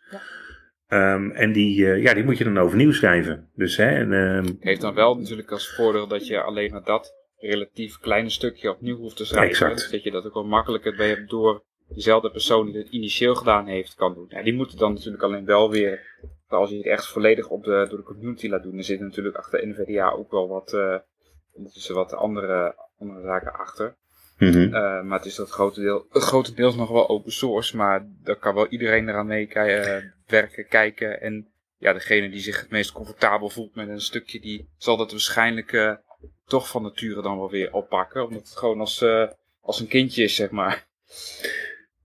Ja. Um, en die, uh, ja, die moet je dan overnieuw schrijven. Dus, hè, en, um, Heeft dan wel natuurlijk als voordeel dat je alleen maar dat relatief kleine stukje opnieuw hoeft te schrijven. Exact. Dus dat je dat ook wel makkelijker bij door dezelfde persoon die het initieel gedaan heeft kan doen. Ja, die moeten dan natuurlijk alleen wel weer, als je het echt volledig op de, door de community laat doen, dan zit natuurlijk achter NVDA ook wel wat, uh, ondertussen wat andere, andere zaken achter. Mm -hmm. uh, maar het is dat grote deel, grotendeels nog wel open source, maar daar kan wel iedereen eraan mee werken, kijken. En ja, degene die zich het meest comfortabel voelt met een stukje, die zal dat waarschijnlijk uh, toch van nature dan wel weer oppakken. Omdat het gewoon als, uh, als een kindje is, zeg maar.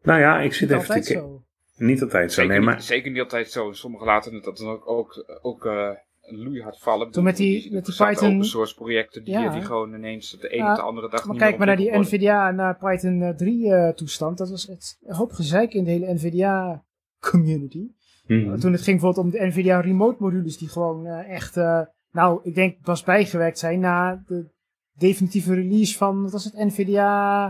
Nou ja, ik zit Niet even altijd te zo. Niet altijd zo, Zeker, nee, maar... niet, zeker niet altijd zo. Sommigen laten het dat dan ook, ook, ook uh, loeihard vallen. Toen met die- met die Python- open source projecten die, Ja. die gewoon ineens de Ja, of de andere dag Maar kijk maar naar die worden. NVIDIA en naar Python eh, 3 eh, toestand. Dat was het hoop gezeik in de hele NVIDIA community. Mhm. Toen het ging bijvoorbeeld om de NVIDIA remote modules die gewoon eh, echt, eh, nou ik denk pas bijgewerkt zijn na de definitieve release van, wat was het, NVIDIA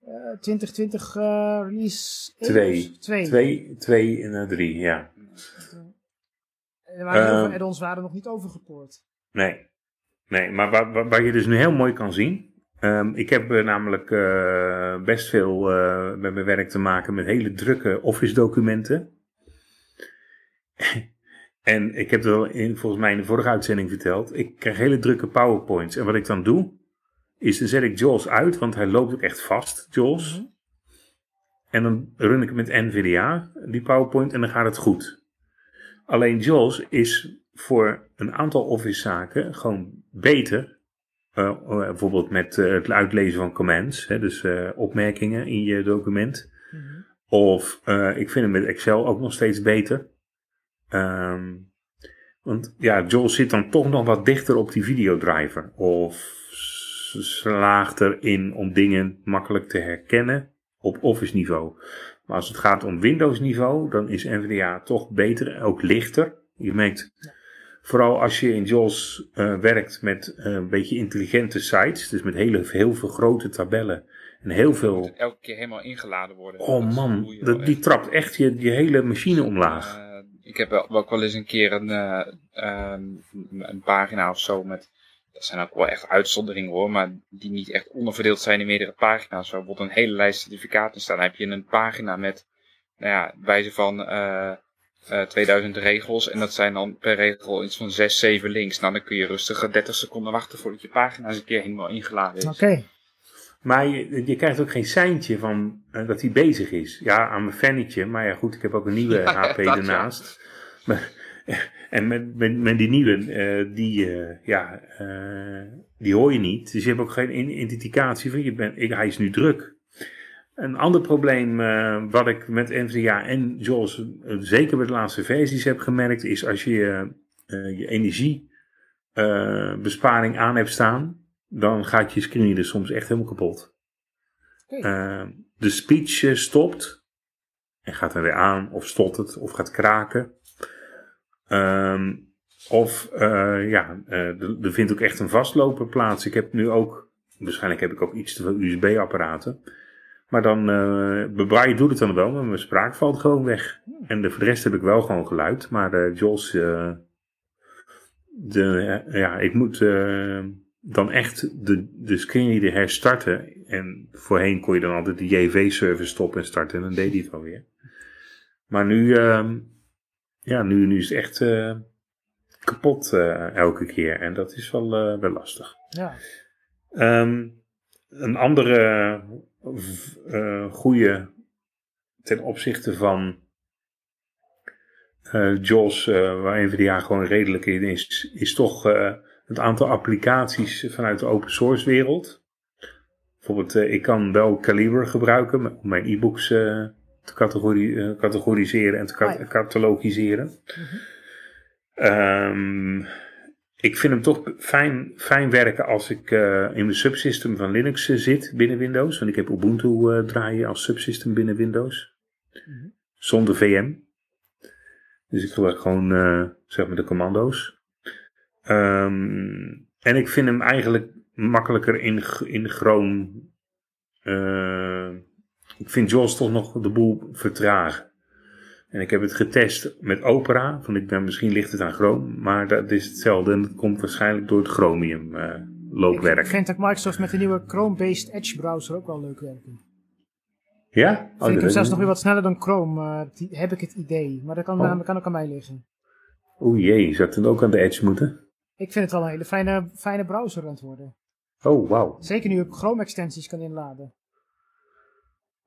eh 2020 eh, release 1 Twee. of Twee. Twee, twee en uh, drie, ja. Er waren Eh, veel add-ons waren nog niet overgepoord. Nee. Nee, maar waar, waar, waar je dus nu heel mooi kan zien. ehm, ik heb eh, namelijk eh, best veel eh, met mijn werk te maken met hele drukke Office documenten. En ik heb het al in, volgens mij in de vorige uitzending verteld. Ik krijg hele drukke PowerPoints. En wat ik dan doe, is dan zet ik Jules uit, want hij loopt ook echt vast, Jules. Mhm. En dan run ik het met NVDA, die PowerPoint, en dan gaat het goed. Alleen JAWS is voor een aantal Office zaken gewoon beter. Uh, uh, bijvoorbeeld met uh, het uitlezen van commands, hè, dus uh, opmerkingen in je document. Mhm. Of ik vind hem met Excel ook nog steeds beter. Um, want ja, JAWS zit dan toch nog wat dichter op die videodriver. Of slaagt erin om dingen makkelijk te herkennen op Office niveau. Maar als het gaat om Windows niveau, dan is NVDA toch beter, ook lichter. Je merkt, vooral als je in JAWS uh, werkt met uh, een beetje intelligente sites, dus met hele, heel veel grote tabellen en heel veel... Elke keer helemaal ingeladen worden. Oh man, dat, die echt. trapt echt je, je hele machine omlaag. Eh, ik heb wel, ook wel eens een keer een, eh, een, een pagina of zo met. Dat zijn ook wel echt uitzonderingen hoor, maar die niet echt onderverdeeld zijn in meerdere pagina's. Zo bijvoorbeeld een hele lijst certificaten staan. Dan heb je een pagina met, nou ja, wijze van eh, eh, 2000 regels. En dat zijn dan per regel iets van 6, 7 links. Nou, dan kun je rustig 30 seconden wachten voordat je pagina eens een keer helemaal ingeladen is. Oké. Maar je, je krijgt ook geen seintje van uh, dat hij bezig is. Ja, aan mijn fannetje, maar ja goed, ik heb ook een nieuwe Ja, HP dat ernaast. Maar, en met, met, met die nieuwe, uh, die, uh, ja, die hoor je niet. Dus je hebt ook geen identificatie van je bent, ik, hij is nu druk. Een ander probleem wat ik met NVDA en JAWS, zeker met de laatste versies heb gemerkt, is als je je energiebesparing aan hebt staan, dan gaat je screen er soms echt helemaal kapot. Uh, de speech uh, stopt en gaat er weer aan, of stottert, of gaat kraken. Um, of uh, ja, er vindt ook echt een vastloper plaats. Ik heb nu ook waarschijnlijk heb ik ook iets te veel USB-apparaten. Maar dan, uh, doet het dan wel, maar mijn spraak valt gewoon weg. En de, voor de rest heb ik wel gewoon geluid. Maar uh, Jos, uh, de, ja, ik moet dan echt de, de screenreader herstarten. En voorheen kon je dan altijd de JV-server stoppen en starten en dan deed hij het alweer. Maar nu, ehm, ja, nu, nu is het echt kapot elke keer. En dat is wel, wel lastig. Ja. Um, een andere goede ten opzichte van JAWS, waar NVIDIA gewoon redelijk in is, is toch het aantal applicaties vanuit de open source wereld. Bijvoorbeeld, ik kan wel Calibre gebruiken om mijn e-books te categori categoriseren en te cat catalogiseren. Mm -hmm. um, ik vind hem toch fijn, fijn werken als ik uh, in mijn subsystem van Linux uh, zit binnen Windows. Want ik heb Ubuntu uh, draaien als subsystem binnen Windows. Mm -hmm. Zonder VM. Dus ik gebruik gewoon zeg maar de commando's. Um, en ik vind hem eigenlijk makkelijker in, in Chrome. ik vind JAWS toch nog de boel vertragen. En ik heb het getest met Opera. Van ik ben, misschien ligt het aan Chrome, maar dat is hetzelfde. En dat komt waarschijnlijk door het Chromium uh, loopwerk. Ik vind dat Microsoft met de nieuwe Chrome-based Edge browser ook wel leuk werken. Ja? Oh, vind ik hem zelfs nog weer wat sneller dan Chrome, uh, die, heb ik het idee. Maar dat kan, oh. kan ook aan mij liggen. Oeh jee, zou het dan ook aan de Edge moeten? Ik vind het wel een hele fijne, fijne browser aan het worden. Oh, wauw. Zeker nu ik Chrome-extensies kan inladen.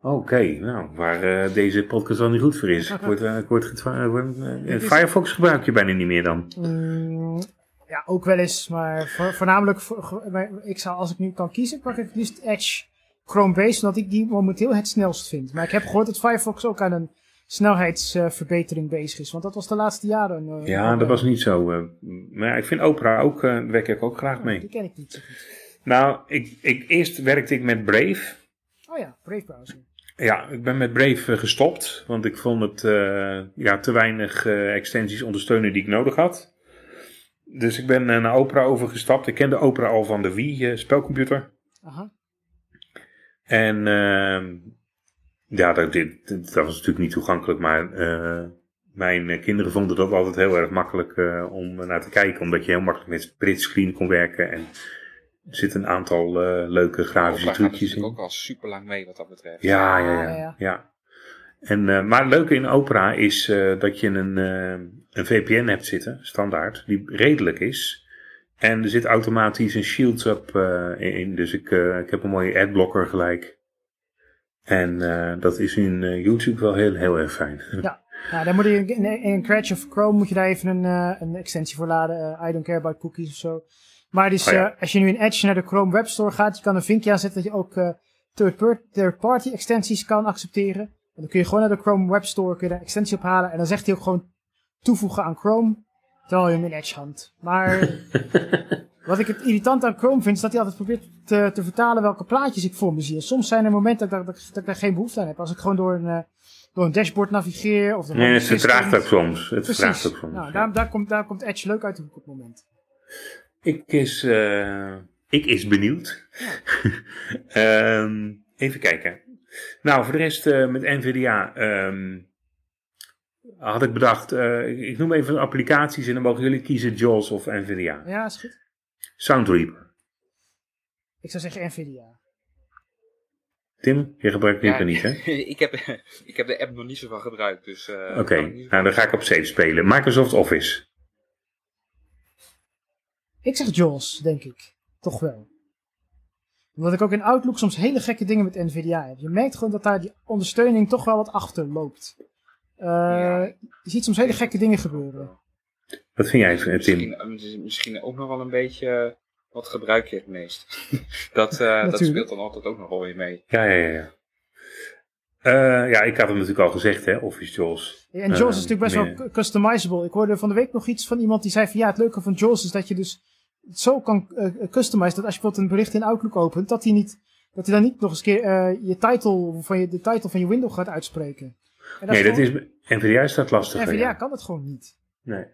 Oké, nou, waar uh, deze podcast al niet goed voor is. Ik word, uh, ik word uh, Firefox gebruik je bijna niet meer dan? Mm, ja, ook wel eens, maar voor, voornamelijk, voor, ik zou, als ik nu kan kiezen, pak ik het liefst Edge Chrome-based, omdat ik die momenteel het snelst vind. Maar ik heb gehoord dat Firefox ook aan een snelheidsverbetering bezig is, want dat was de laatste jaren. ja, dat was niet zo. maar ik vind Opera ook, daar werk ik ook graag mee. Die ken ik niet zo goed. Nou, ik, ik, eerst werkte ik met Brave. Oh ja, Brave browser. Ja, ik ben met Brave gestopt, want ik vond het uh, ja, te weinig uh, extensies ondersteunen die ik nodig had. Dus ik ben naar Opera overgestapt. Ik kende Opera al van de Wii spelcomputer. Aha. En ehm, ja, dat, dit, dat was natuurlijk niet toegankelijk, maar mijn kinderen vonden dat altijd heel erg makkelijk om naar te kijken, omdat je heel makkelijk met splitscreen kon werken en er zitten een aantal uh, leuke grafische trucjes in. ook al super lang mee wat dat betreft. Ja, ja, ja. ja. ja. En, uh, maar het leuke in Opera is uh, dat je een, een VPN hebt zitten, standaard, die redelijk is. En er zit automatisch een shield up in. Dus ik, ik heb een mooie adblocker gelijk. En dat is in YouTube wel heel, heel erg fijn. Ja. Ja, dan moet je in, in Crash of Chrome moet je daar even een, een extensie voor laden. I don't care about cookies of zo. Maar dus, oh, ja. als je nu in Edge naar de Chrome Web Store gaat, je kan een vinkje aanzetten dat je ook third-party extensies kan accepteren. En dan kun je gewoon naar de Chrome Web Store kun je daar extensie ophalen. En dan zegt hij ook gewoon toevoegen aan Chrome, terwijl je hem in Edge hangt. Maar wat ik het irritant aan Chrome vind, is dat hij altijd probeert te, te vertalen welke plaatjes ik voor me zie. En soms zijn er momenten dat, dat, dat, ik daar geen behoefte aan heb. Als ik gewoon door een, uh, door een dashboard navigeer. Of nee, het vertraagt ook soms. Het vertraagt ook soms. Nou, daar, daar, komt, daar komt Edge leuk uit de hoek op het moment. Ik is, uh, ik is benieuwd. um, even kijken. Nou, voor de rest uh, met NVDA um, had ik bedacht, uh, ik noem even applicaties en dan mogen jullie kiezen JAWS of NVDA. Ja, is goed. Soundreaper. Ik zou zeggen NVDA. Tim, je gebruikt Reaper ja, niet, hè? ik, heb, ik heb de app nog niet zo van gebruikt, dus... Oké, okay. nou dan ga ik op safe spelen. Microsoft Office. Ik zeg JAWS, denk ik. Toch wel. Omdat ik ook in Outlook soms hele gekke dingen met NVDA heb. Je merkt gewoon dat daar die ondersteuning toch wel wat achter loopt. Uh, ja. Je ziet soms hele gekke dingen gebeuren. Wat vind jij, Tim? Misschien, misschien ook nog wel een beetje... Wat gebruik je het meest? dat, uh, dat speelt dan altijd ook nog wel weer mee. Ja, ja, ja. Uh, ja, ik had hem natuurlijk al gezegd, hè, Office JAWS. Ja, en JAWS is natuurlijk best wel customizable. Ik hoorde van de week nog iets van iemand die zei van ja, het leuke van JAWS is dat je dus zo kan uh, customizen dat als je bijvoorbeeld een bericht in Outlook opent, dat hij niet, dat hij dan niet nog eens keer uh, je title van je, de title van je window gaat uitspreken. Dat nee, is dat is, NVDA staat lastig. NVDA ja. kan het gewoon niet. Nee.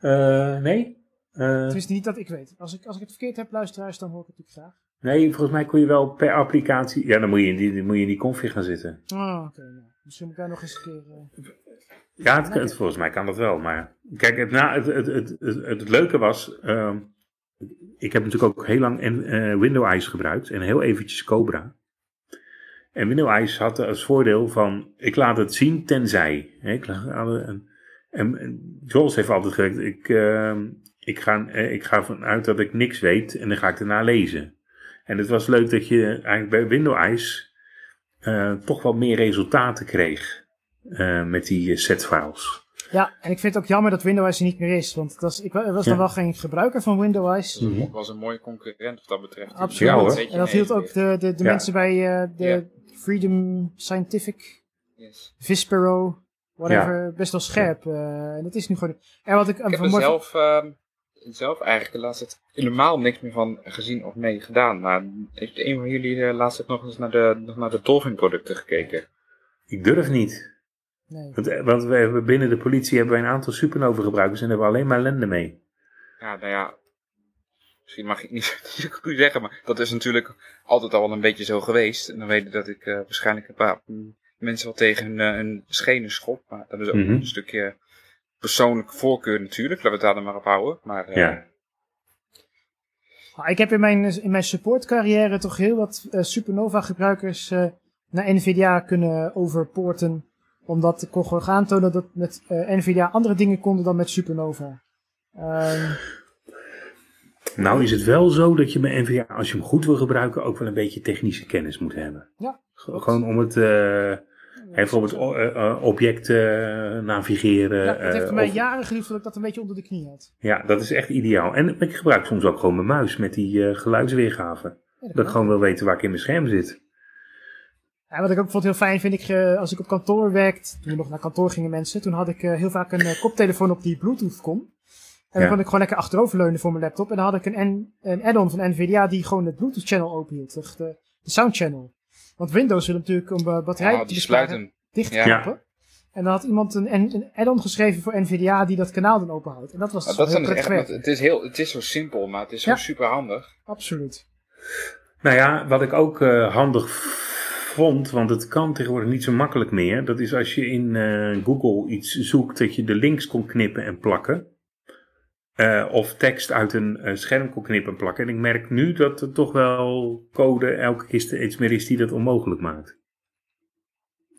Uh, nee? Uh, het is niet dat ik weet. Als ik, als ik het verkeerd heb, luisteraars, dan hoor ik het natuurlijk graag. Nee, volgens mij kon je wel per applicatie... Ja, dan moet je in die, moet je in die config gaan zitten. Oh, oké. nou, misschien moet ik daar nog eens een keer... eh, Ja, het, het- volgens mij kan dat wel. Maar kijk, het, na, het, het, het, het, het leuke was... ehm, ik heb natuurlijk ook heel lang eh, Window Eyes gebruikt. En heel eventjes Cobra. En Window Eyes had als voordeel van... Ik laat het zien tenzij. Hè, ik laat en, Jules heeft altijd gezegd... Ik, ehm, ik, ga, eh, ik ga ervan uit dat ik niks weet. En dan ga ik erna lezen. En het was leuk dat je eigenlijk bij Window Eyes... eh, toch wat meer resultaten kreeg. eh, met die setfiles. Ja, en ik vind het ook jammer dat Windows er niet meer is. Want dat was, ik wa- was Ja. dan wel geen gebruiker van Windows. Mhm. Het was een mooie concurrent wat dat betreft. Absoluut. Ja, hoor. En dat hield ook de, de, de Ja. mensen bij eh, de Ja. Freedom Scientific, Yes. Vispero, whatever, best wel scherp. eh, en dat is nu gewoon... En wat ik, Ik heb er vanmorgen- zelf, ehm, zelf eigenlijk de laatste tijd helemaal niks meer van gezien of mee gedaan. Maar heeft een van jullie de laatste tijd nog eens naar de, nog naar de Dolphin producten gekeken? Ik durf niet. Nee. Want, eh, want we hebben binnen de politie hebben wij een aantal supernova gebruikers en daar hebben we alleen maar ellende mee. Ja, nou ja. Misschien mag ik niet zo goed zeggen, maar dat is natuurlijk altijd al wel een beetje zo geweest. En dan weet ik dat ik eh, waarschijnlijk een paar mensen wel tegen hun, eh, hun schenen schop. Maar dat is ook Mhm. een stukje persoonlijke voorkeur natuurlijk. Laten we het daar dan maar op houden. Maar eh, Ja. Ah, Ik heb in mijn, in mijn supportcarrière toch heel wat eh, Supernova gebruikers eh, naar NVIDIA kunnen overpoorten. Omdat ik kon gewoon aantonen dat met eh, NVIDIA andere dingen konden dan met Supernova. Ehm, Nou is het wel zo dat je bij NVA, als je hem goed wil gebruiken, ook wel een beetje technische kennis moet hebben. Ja. Gewoon om het, eh, hè, bijvoorbeeld eh, eh, objecten navigeren. ja, het heeft eh, mij of- jaren geduurd voordat ik dat een beetje onder de knie had. ja, dat is echt ideaal. En ik gebruik soms ook gewoon mijn muis met die eh, geluidsweergave. Ja, dat ik gewoon wil weten waar ik in mijn scherm zit. Ja, wat ik ook bijvoorbeeld heel fijn vind, ik, eh, als ik op kantoor werkte, toen we nog naar kantoor gingen mensen, toen had ik eh, heel vaak een eh, koptelefoon op die Bluetooth kon. En dan kon ik gewoon lekker achteroverleunen voor mijn laptop. En dan had ik een, een add-on van NVIDIA die gewoon het Bluetooth channel openhield, de, de sound channel. Want Windows wil natuurlijk om eh, batterij ah, te die besparen sluiten. dichtklappen. En dan had iemand een, een, add-on geschreven voor NVIDIA die dat kanaal dan openhoudt. En dat was dus dat heel echt, het is, heel, het is zo simpel, maar het is zo Ja. super handig. Absoluut. Nou ja, wat ik ook eh, handig vond, want het kan tegenwoordig niet zo makkelijk meer. Dat is als je in eh, Google iets zoekt, dat je de links kon knippen en plakken. Eh, of tekst uit een eh, scherm kon knippen en plakken. En ik merk nu dat er toch wel code elke keer steeds meer is die dat onmogelijk maakt.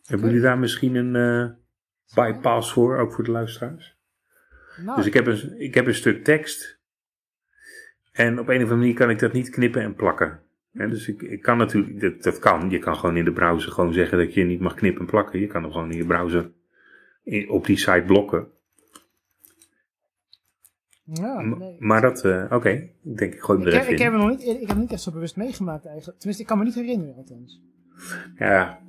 Hebben jullie daar misschien een eh, bypass voor, ook voor de luisteraars? Nou, Dus ik heb, een, ik heb een stuk tekst. En op een of andere manier kan ik dat niet knippen en plakken. Dus ik, ik kan natuurlijk, dat, dat kan. Je kan gewoon in de browser gewoon zeggen dat je niet mag knippen en plakken. Je kan hem gewoon in je browser in- op die site blokken. Ja, nee. Maar dat, eh, oké. Ik denk ik gooi hem ik, heb, ik, heb hem nog niet, ik heb hem niet echt zo bewust meegemaakt eigenlijk. Tenminste, ik kan me niet herinneren althans. Ja,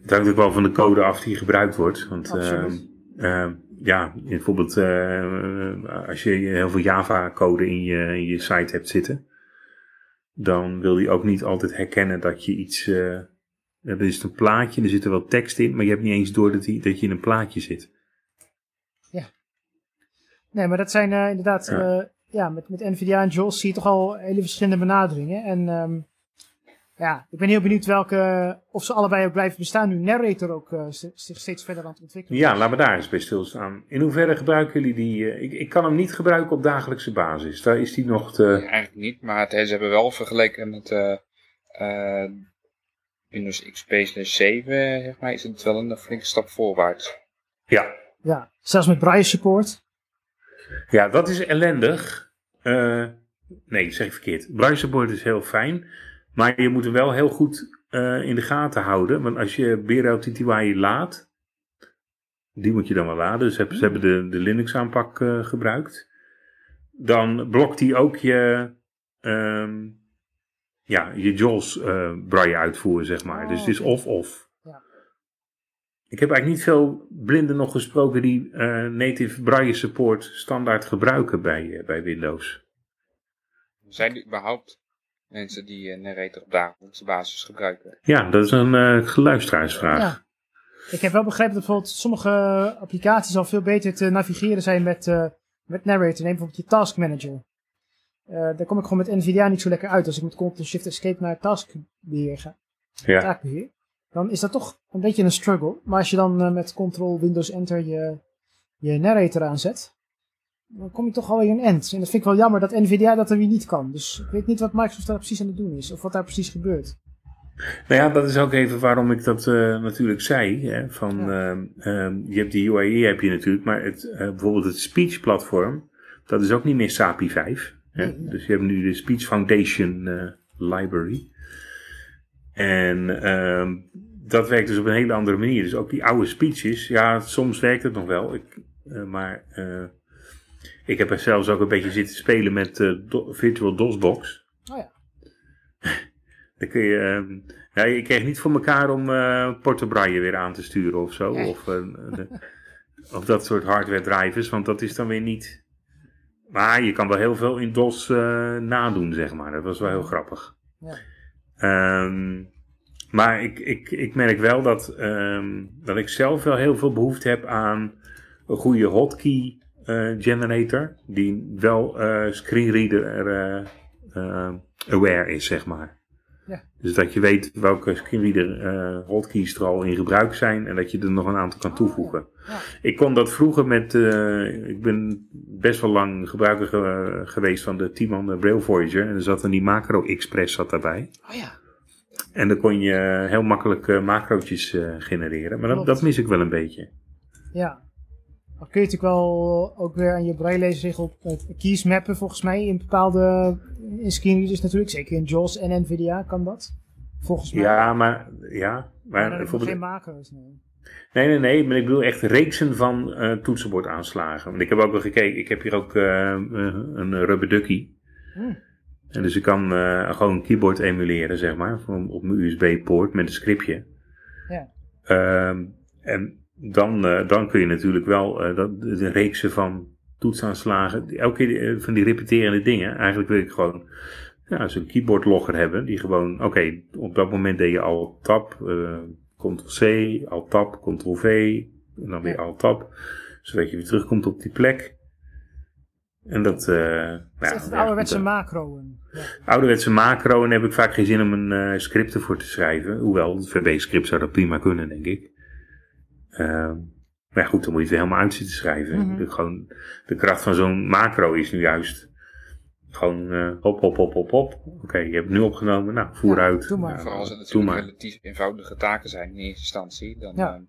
het hangt ook wel van de code af die gebruikt wordt. Want Absoluut. eh, eh, ja, bijvoorbeeld eh, als je heel veel Java-code in je, in je site hebt zitten, dan wil hij ook niet altijd herkennen dat je iets. eh er is een plaatje, er zit er wel tekst in, maar je hebt niet eens door dat, die, dat je in een plaatje zit. Nee, maar dat zijn eh, inderdaad, Ja. ja, ja met, met NVIDIA en JAWS zie je toch al hele verschillende benaderingen. En ehm, ja, ik ben heel benieuwd welke, of ze allebei ook blijven bestaan nu Narrator ook eh, zich steeds verder aan het ontwikkelen. Ja, laten we daar eens bij stilstaan. In hoeverre gebruiken jullie die? eh, ik, ik kan hem niet gebruiken op dagelijkse basis. Daar is die nog te. Eigenlijk niet, maar het, ze hebben wel vergeleken met eh, eh, Windows XP slash 7, zeg maar, is het wel een flinke stap voorwaarts. Ja, Ja, zelfs met braille support. Ja, dat is ellendig. Eh, nee, zeg ik verkeerd. Support is heel fijn. Maar je moet hem wel heel goed eh, in de gaten houden. Want als je BRL TTY laat. Die moet je dan wel laden. Dus ze hebben de, de Linux aanpak eh, gebruikt. Dan blokt hij ook je... ehm, ja, je JAWS braille uitvoeren, zeg maar. Dus het is of-of. Ik heb eigenlijk niet veel blinden nog gesproken die eh, native braille support standaard gebruiken bij, eh, bij Windows. Zijn er überhaupt mensen die eh, Narrator op dagelijkse basis gebruiken? Ja, dat is een eh luisteraarsvraag. Ja. Ik heb wel begrepen dat bijvoorbeeld sommige applicaties al veel beter te navigeren zijn met, eh, met Narrator. Neem bijvoorbeeld je Task Manager. eh, daar kom ik gewoon met NVIDIA niet zo lekker uit. Als ik met Ctrl-Shift-Escape naar taskbeheer ga, Ja. taakbeheer, dan is dat toch een beetje een struggle. Maar als je dan eh, met Ctrl-Windows-Enter je, je narrator aanzet, dan kom je toch alweer een end. En dat vind ik wel jammer dat NVIDIA dat er weer niet kan. Dus ik weet niet wat Microsoft daar precies aan het doen is, of wat daar precies gebeurt. Nou ja, dat is ook even waarom ik dat eh, natuurlijk zei. Hè, van, Ja. ehm, je hebt die UAE heb je natuurlijk, maar het, eh, bijvoorbeeld het speech platform, dat is ook niet meer SAPI 5. Hè? Nee, nee. Dus je hebt nu de Speech Foundation eh, Library. En ehm, dat werkt dus op een hele andere manier. Dus ook die oude speeches, ja, soms werkt het nog wel. Ik, eh, maar eh, ik heb er zelfs ook een beetje zitten spelen met eh, Do- Virtual DOSBox. Oh ja. Dan kun je, ehm, ja, je kreeg niet voor elkaar om eh Porto Braille weer aan te sturen of zo. Nee. Of, de- of dat soort hardware drivers, want dat is dan weer niet. Maar je kan wel heel veel in DOS nadoen, zeg maar. Dat was wel heel grappig. Ja. Ehm, maar ik, ik, ik merk wel dat, ehm, dat ik zelf wel heel veel behoefte heb aan een goede hotkey eh, generator. Die wel eh, screenreader eh, aware is, zeg maar. Ja. Dus dat je weet welke screenreader hotkeys er al in gebruik zijn en dat je er nog een aantal kan toevoegen. Ja. Ik kon dat vroeger met, eh, ik ben best wel lang gebruiker ge- geweest van de Timon Braille Voyager en er zat dan die Macro Express zat daarbij. Oh ja. En dan kon je heel makkelijk eh, macrootjes eh, genereren, maar dat, dat mis ik wel een beetje. Ja. Dan kun je natuurlijk wel ook weer aan je braille-leesregel eh, keys mappen, volgens mij, in bepaalde in screenreaders natuurlijk. Zeker in JAWS en NVIDIA kan dat. Volgens mij. Ja, maar, ja, maar bijvoorbeeld, geen macro's. Nee. Nee, nee, nee, maar ik bedoel echt reeksen van eh toetsenbordaanslagen. Want ik heb ook wel gekeken, ik heb hier ook eh, eh, een rubber ducky. Hmm. En dus ik kan gewoon een keyboard emuleren, zeg maar, van, op mijn USB-poort met een scriptje. Ja. Ehm, en dan, dan kun je natuurlijk wel dat, de reeksen van toetsaanslagen, elke keer van die repeterende dingen. Eigenlijk wil ik gewoon ja, zo'n keyboardlogger hebben, die gewoon, oké, op dat moment deed je al tab, ctrl-c, al tab, ctrl-v, en dan weer Ja. al tab, zodat je weer terugkomt op die plek. En dat, eh Het is echt ouderwetse eh, macro. Ja. ouderwetse macro en heb ik vaak geen zin om een eh script ervoor te schrijven. Hoewel, het VB-script zou dat prima kunnen, denk ik. Ehm, maar goed, dan moet je het weer helemaal uit zitten schrijven. Mhm. de, gewoon, de kracht van zo'n macro is nu juist gewoon eh, hop, hop, hop, hop, hop. Oké, je hebt het nu opgenomen. Nou, voer Ja, uit. doe maar. Nou, Vooral als het natuurlijk relatief eenvoudige taken zijn in eerste instantie. Dan, Ja. eh,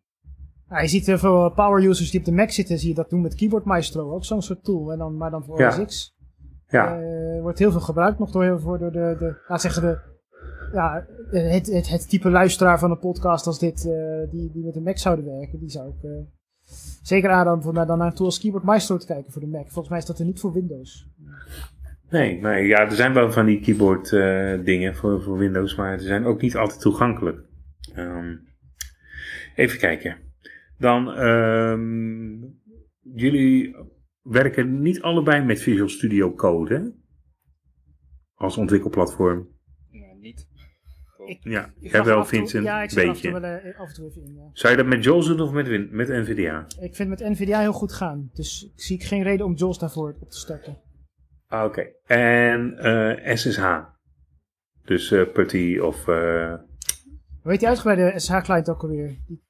Nou, je ziet heel veel power users die op de Mac zitten, zie je dat doen met Keyboard Maestro. Ook zo'n soort tool. En dan, maar dan voor Ja. OS X. Ja, Eh, wordt heel veel gebruikt nog door, door de, de, laat zeggen de, ja, het, het, het type luisteraar van een podcast als dit, eh, die, die met de Mac zouden werken, die zou ik eh, zeker aanraden om naar, dan naar een tool als Keyboard Maestro te kijken voor de Mac. Volgens mij is dat er niet voor Windows. Nee, maar ja, er zijn wel van die keyboard eh, dingen voor, voor Windows, maar ze zijn ook niet altijd toegankelijk. Ehm, even kijken. Dan, ehm, jullie werken niet allebei met Visual Studio Code, hè? Als ontwikkelplatform. ja, niet. Ik- Ja, Ik jij ga wel, af en toe- Vincent, Ja, ik een zit af en toe beetje. wel eh, af en toe even in. Ja. Zou je dat met JAWS doen of met, Win met NVIDIA? Ik vind met NVIDIA heel goed gaan. Dus ik zie ik geen reden om JAWS daarvoor op te starten. Ah, Oké. En eh, SSH? Dus eh, Putty of... eh, Hoe heet die uitgebreide SH-client ook alweer? Die-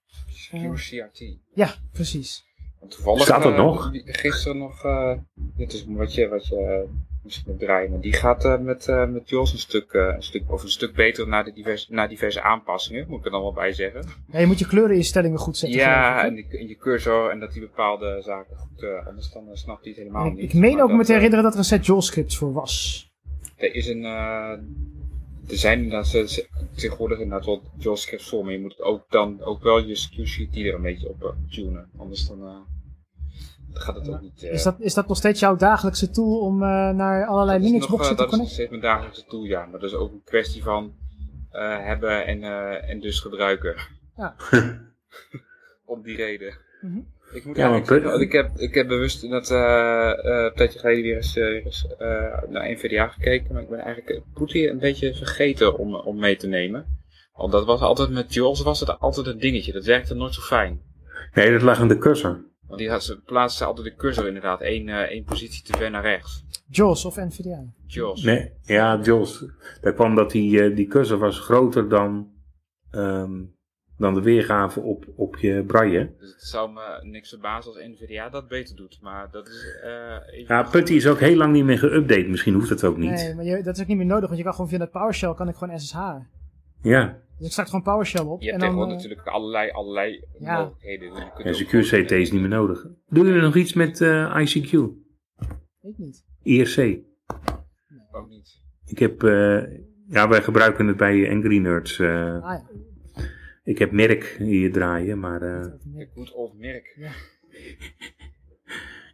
Pure CRT. ja, precies. Want toevallig, Staat dat nog? Gisteren nog, eh, dit is wat je, wat je eh, misschien moet draaien, maar die gaat eh, met, eh met Jos een stuk, eh, een stuk, of een stuk beter naar, de diverse, naar diverse aanpassingen, moet ik er dan wel bij zeggen. Ja, je moet je kleureninstellingen goed zetten. Ja, en, die, en je cursor en dat die bepaalde zaken goed, anders dan snapt hij het helemaal ik, niet. ik meen Maar ook me te herinneren dat er een set JAWS-scripts voor was. Er is een, er zijn inderdaad tegenwoordig inderdaad wel JavaScript voor, maar je moet ook dan ook wel je QCT er een beetje op tunen, anders dan gaat het ook niet. eh, Is dat, is dat nog steeds jouw dagelijkse tool om eh, naar allerlei dat Linux-boxen eh, te Dat is nog connecten? steeds mijn dagelijkse tool, ja. Maar dat is ook een kwestie van eh, hebben en, eh, en dus gebruiken. Ja. Om die reden. Mhm. Ik moet Ja, maar ik heb, ik heb bewust dat eh eh, een tijdje geleden weer eens, weer eens naar NVDA gekeken. Maar ik ben eigenlijk Putty een beetje vergeten om, om mee te nemen. Want dat was altijd met JAWS was het altijd een dingetje. Dat werkte nooit zo fijn. Nee, dat lag aan de cursor. Want die had- ze plaatsen altijd de cursor inderdaad één, eh, één positie te ver naar rechts. JAWS of NVDA. Jos. Nee, ja, Jos. Daar kwam dat die, eh, die cursor was groter dan, ehm, dan de weergave op, op je braille. Dus het zou me niks verbazen als NVDA dat beter doet. Maar dat is eh even... Ja, Putty is ook heel lang niet meer geüpdate. Misschien hoeft dat ook niet. Nee, maar je, dat is ook niet meer nodig, want je kan gewoon via dat PowerShell kan ik gewoon SSH. Ja, Dus ik start gewoon PowerShell op. Je hebt en dan, tegenwoordig eh, natuurlijk allerlei, allerlei Ja. mogelijkheden. Dus je kunt en ook Secure gewoon- CT is niet meer nodig. Doen jullie nog iets met eh, ICQ? ik niet. IRC? Ook niet. Ik heb, eh, ja, wij gebruiken het bij Angry Nerds. eh. Ah ja. ik heb merk hier draaien, maar... eh, Ik moet old merk.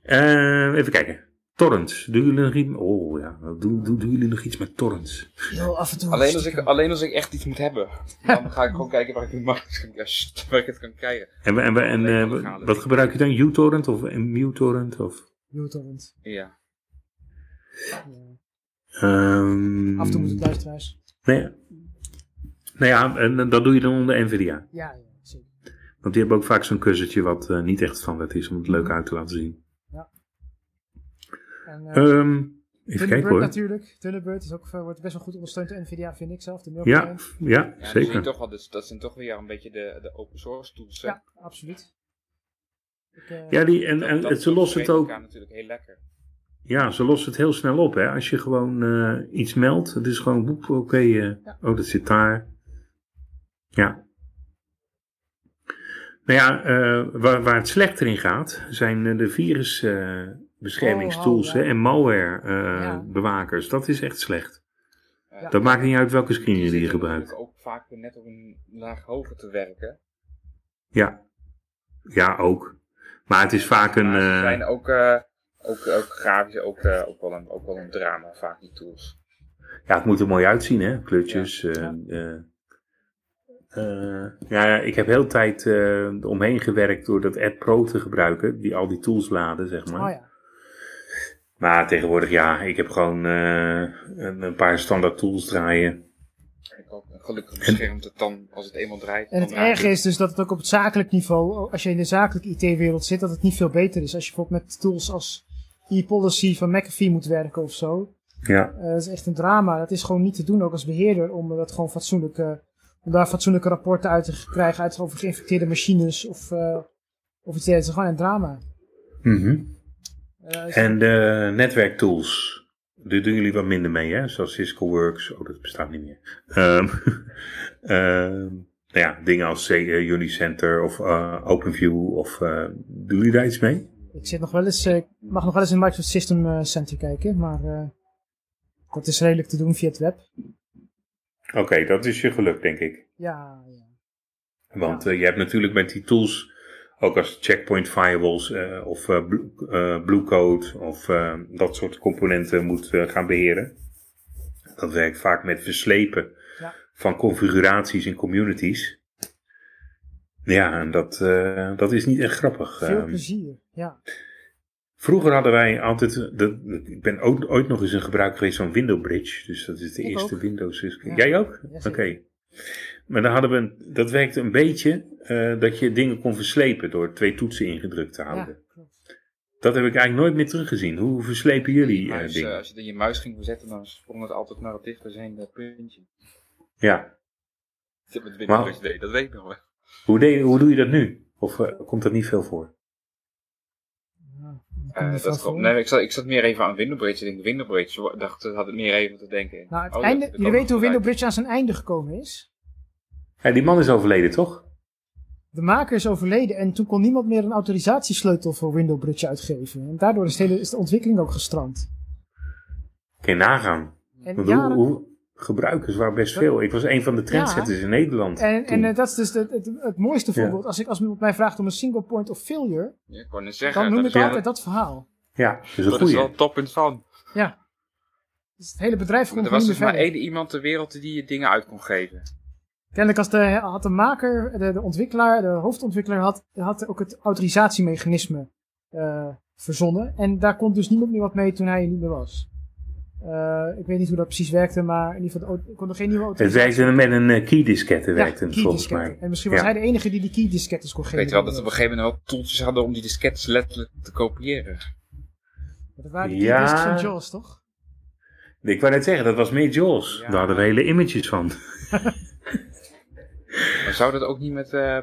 eh, even kijken. Torrents. Doen jullie nog iets? Oh ja, doen, doen, doen jullie nog iets met torrents? Af en toe. Alleen als, ik, alleen als ik echt iets moet hebben. Dan ga ik gewoon kijken waar ik het, mag, waar ik het kan krijgen. En, en, eh, wat gebruik je dan? uTorrent of MuTorrent? Of, uTorrent. Ja. ehm, Af en toe moet het luisteraars. Nee. Nou ja, en dat doe je dan onder NVIDIA. Ja, ja, zeker. Want die hebben ook vaak zo'n kussentje wat eh, niet echt standaard is om het leuk uit te laten zien. En, eh, Ehm, even kijken hoor. natuurlijk. Thunderbird is ook, eh, wordt best wel goed ondersteund door NVIDIA, vind ik zelf. De Ja, ja, Ja, dat, zie je zeker. toch wel, dus, dat zijn toch weer een beetje de, de open source tools. hè. Ja, absoluut. Ik, eh, Ja, die, en, Dat- en dat- het, ze dat lossen het ook. elkaar natuurlijk heel lekker. Ja, ze lossen het heel snel op. Hè. Als je gewoon eh, iets meldt, het is gewoon boep, oké. eh, Ja. Oh, dat zit daar. Ja. Nou ja, eh, waar, waar het slechter in gaat, zijn eh, de virusbeschermingstools Oh, ja. en malware eh, Ja. bewakers. Dat is echt slecht. Ja. Dat maakt niet uit welke screen Die je gebruikt. ook vaak net op een laag hoger te werken. Ja. Ja, ook. Maar het is vaak een... Maar ze eh, zijn ook, eh, ook, ook grafisch ook, eh, ook, wel een, ook wel een drama, vaak die tools. Ja, het moet er mooi uitzien, hè? Kleurtjes. eh, Ja. ja, ja, ik heb heel de tijd eh omheen gewerkt door dat Ad Pro te gebruiken, die al die tools laden, zeg maar. oh ja. Maar tegenwoordig, ja, ik heb gewoon eh, een, paar standaard tools draaien. Ik ook, en gelukkig beschermt het dan als het eenmaal draait. En het erge is dus dat het ook op het zakelijk niveau, als je in de zakelijke IT-wereld zit, dat het niet veel beter is. Als je bijvoorbeeld met tools als e-policy van McAfee moet werken of zo. Ja, Eh, dat is echt een drama. Dat is gewoon niet te doen, ook als beheerder, om dat gewoon fatsoenlijk, eh, om daar fatsoenlijke rapporten uit te krijgen uit over geïnfecteerde machines of, eh of iets dergelijks. Het is gewoon een drama. Mhm. Eh, is- En de netwerktools, daar doen jullie wat minder mee, hè? Zoals Cisco Works, oh, dat bestaat niet meer. Ehm, nou ja, dingen als eh, Unicenter of eh, OpenView, of eh, doen jullie daar iets mee? Ik zit nog wel eens, eh, ik mag nog wel eens in Microsoft System eh, Center kijken, maar eh, dat is redelijk te doen via het web. Oké, dat is je geluk, denk ik. Ja, ja. Want eh, je hebt natuurlijk met die tools, ook als checkpoint firewalls eh, of eh, Blue, eh, Blue Code of dat soort componenten moet gaan beheren. Dat werkt vaak met verslepen Ja. van configuraties in communities. Ja, en dat, dat is niet echt grappig. Veel Ehm, plezier. Ja. vroeger hadden wij altijd, dat, ik ben ook, ooit nog eens een gebruik geweest van Window Bridge. Dus dat is de Ik eerste ook. Windows. Ja. Jij ook? Ja, Oké. Maar dan hadden we, een- dat werkte een beetje eh, dat je dingen kon verslepen door twee toetsen ingedrukt te houden. ja, klopt. Dat heb ik eigenlijk nooit meer teruggezien. Hoe verslepen jullie Je eh, dingen? eh, als je er je muis ging verzetten, dan sprong het altijd naar het dichtstbijzijnde puntje. ja. Heb het Maar- Windows deed, dat weet ik nog wel. Hoe, deed- hoe doe je dat nu? Of eh, komt dat niet veel voor? Eh, komt dat klopt. Nee, ik zat, ik zat meer even aan Windowbridge. Ik denk, Windowbridge, ik dacht, had het meer even te denken. Nou, het Oh, einde, dat- dat jullie weten hoe eruit. Window Bridge aan zijn einde gekomen is. Ja, die man is overleden, toch? De maker is overleden en toen kon niemand meer een autorisatiesleutel voor Window Bridge uitgeven. En daardoor is de, hele, is de ontwikkeling ook gestrand. Kun je nagaan. En, jaren- hoe, hoe, gebruikers waren best veel. Ik was een van de trendsetters in Nederland. en, en eh, dat is dus het, het, het mooiste Ja. voorbeeld. Als, ik, als iemand mij vraagt om een single point of failure, Ja, ik zeggen, dan noem dat ik altijd dat verhaal. ja, dus een Dat is wel het toppunt van. Ja. Dus het hele bedrijf Er komt was niet dus meer maar één iemand ter wereld die je dingen uit kon geven. Kennelijk als de, had de maker, de, de ontwikkelaar, de hoofdontwikkelaar had, had ook het autorisatiemechanisme eh, verzonnen. En daar kon dus niemand meer wat mee toen hij er niet meer was. Eh, ik weet niet hoe dat precies werkte, maar in ieder geval, ik kon er geen nieuwe Het autorisatie... werkte met een eh, keydisketten, Ja, werkte het volgens mij. En misschien was Ja. hij de enige die die keydiskettes kon geven. weet wel dat we op een gegeven moment ook toeltjes hadden om die diskettes letterlijk te kopiëren. Dat waren de Ja. van Jaws, toch? Ik wou net zeggen, dat was meer Jaws. Ja. Daar hadden we hele images van. Maar zou dat ook niet met uh,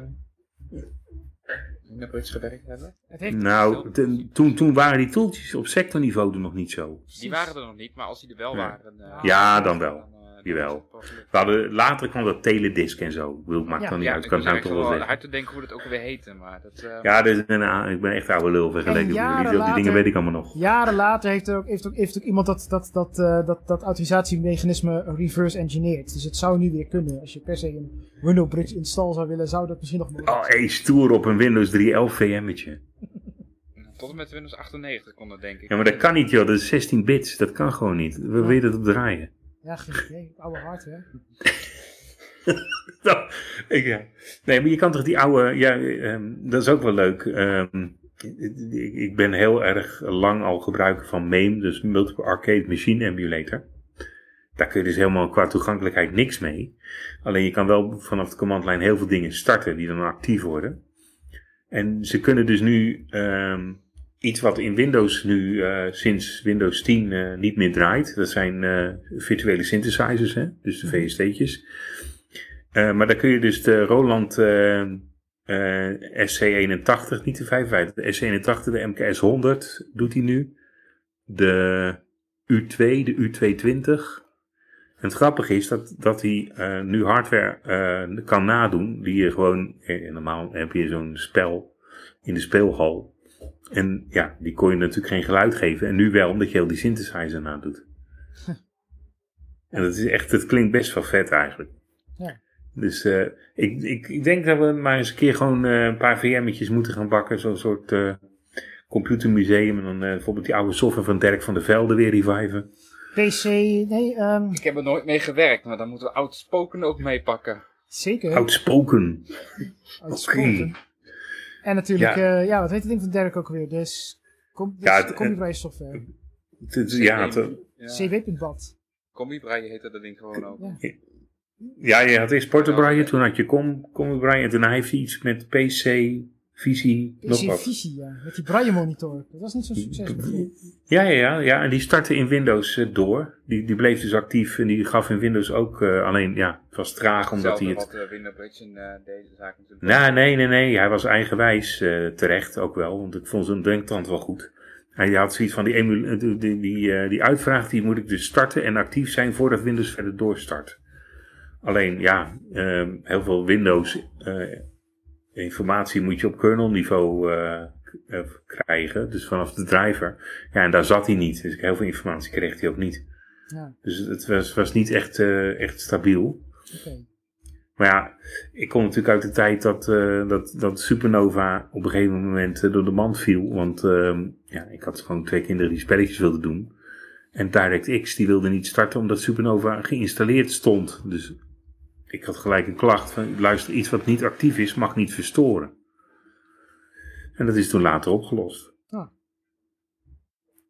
Unibridge gewerkt hebben? Het heeft, Nou, ten- toen, toen waren die toeltjes op sectorniveau er nog niet zo. Die waren er nog niet, maar als die er wel Ja. waren... eh, Ja, dan wel. dan, eh, dan Jawel. het. We hadden, later kwam dat teledisk en zo. Ik bedoel, maakt Ja. dan niet Ja, uit. ik kan het nou toch wel zeggen. hard te denken hoe dat ook weer heette, maar dat... eh, Ja, is een, ik ben echt oude lul vergeleken. Jaren. Die later- dingen weet ik allemaal nog. Jaren later heeft, er ook, heeft, ook, heeft ook iemand dat, dat, dat, eh, dat, dat autorisatiemechanisme reverse engineerd. Dus het zou nu weer kunnen. Als je per se een Windows Bridge install zou willen, zou dat misschien nog mogelijk Oh, hey, stoer op een Windows 3.11 VM'tje. Tot en met Windows 98 kon dat denk ik. Ja, maar dat kan niet, joh. Dat is 16 bits. Dat kan gewoon niet. We willen dat op draaien. Ja, geen idee. Oude hardware. Nou, ik, ja. Nee, maar je kan toch die oude... Ja, ehm, dat is ook wel leuk. Ehm, ik, ik ben heel erg lang al gebruiker van MAME, dus Multiple Arcade Machine Emulator. Daar kun je dus helemaal qua toegankelijkheid niks mee. Alleen je kan wel vanaf de commandlijn heel veel dingen starten die dan actief worden. En ze kunnen dus nu ehm, iets wat in Windows nu eh, sinds Windows 10 eh, niet meer draait. Dat zijn eh, virtuele synthesizers, hè? dus de VST'tjes. Eh, maar daar kun je dus de Roland eh, eh, SC81, niet de 55, de SC81, de MKS 100 doet hij nu. De U2, de U220. En het grappige is dat, dat hij nu hardware kan nadoen, die je gewoon, eh, normaal heb je zo'n spel in de speelhal. En ja, die kon je natuurlijk geen geluid geven. En nu wel, omdat je heel die synthesizer nadoet. En dat is echt, het klinkt best wel vet eigenlijk. Ja. Dus eh, ik, ik, ik denk dat we maar eens een keer gewoon eh, een paar VM'tjes moeten gaan bakken. Zo'n soort eh, computermuseum. En dan eh, bijvoorbeeld die oude software van Dirk van der Velde weer reviven. PC, nee, ehm, Ik heb er nooit mee gewerkt, maar dan moeten we Outspoken ook meepakken. zeker. Outspoken. Outspoken. En natuurlijk, Ja. ja. ja, wat heet het ding van Derek ook weer? Dus, com, dus Ja, Combi software. Ja. CW.bad. Combi-breien heette dat ding gewoon ook. Ja. ja, je had eerst toen had je Com, Combi en daarna heeft hij iets met PC, visie, nog wat. Visie, ja. Met die braille monitor. Dat was niet zo'n succes. Ja, ja, ja, ja, en die startte in Windows eh, door. Die, die bleef dus actief en die gaf in Windows ook, eh, alleen ja, het was traag omdat hij het... wat uh, eh, deze zaak natuurlijk. Nou, nee, nee, nee, hij was eigenwijs eh, terecht ook wel, want ik vond zijn denktand wel goed. Hij had zoiets van, die, emul- die, die, die, eh, die uitvraag, die moet ik dus starten en actief zijn voordat Windows verder doorstart. Alleen, ja, ehm, heel veel Windows eh, informatie moet je op kernelniveau eh, krijgen, dus vanaf de driver. Ja, en daar zat hij niet, dus heel veel informatie kreeg hij ook niet. Ja, Dus het was, was niet echt, eh, echt stabiel. Maar ja, ik kom natuurlijk uit de tijd dat, dat, dat Supernova op een gegeven moment door de mand viel. Want ehm, ja, ik had gewoon twee kinderen die spelletjes wilden doen. En DirectX die wilde niet starten omdat Supernova geïnstalleerd stond. Dus ik had gelijk een klacht van luister, iets wat niet actief is mag niet verstoren. En dat is toen later opgelost.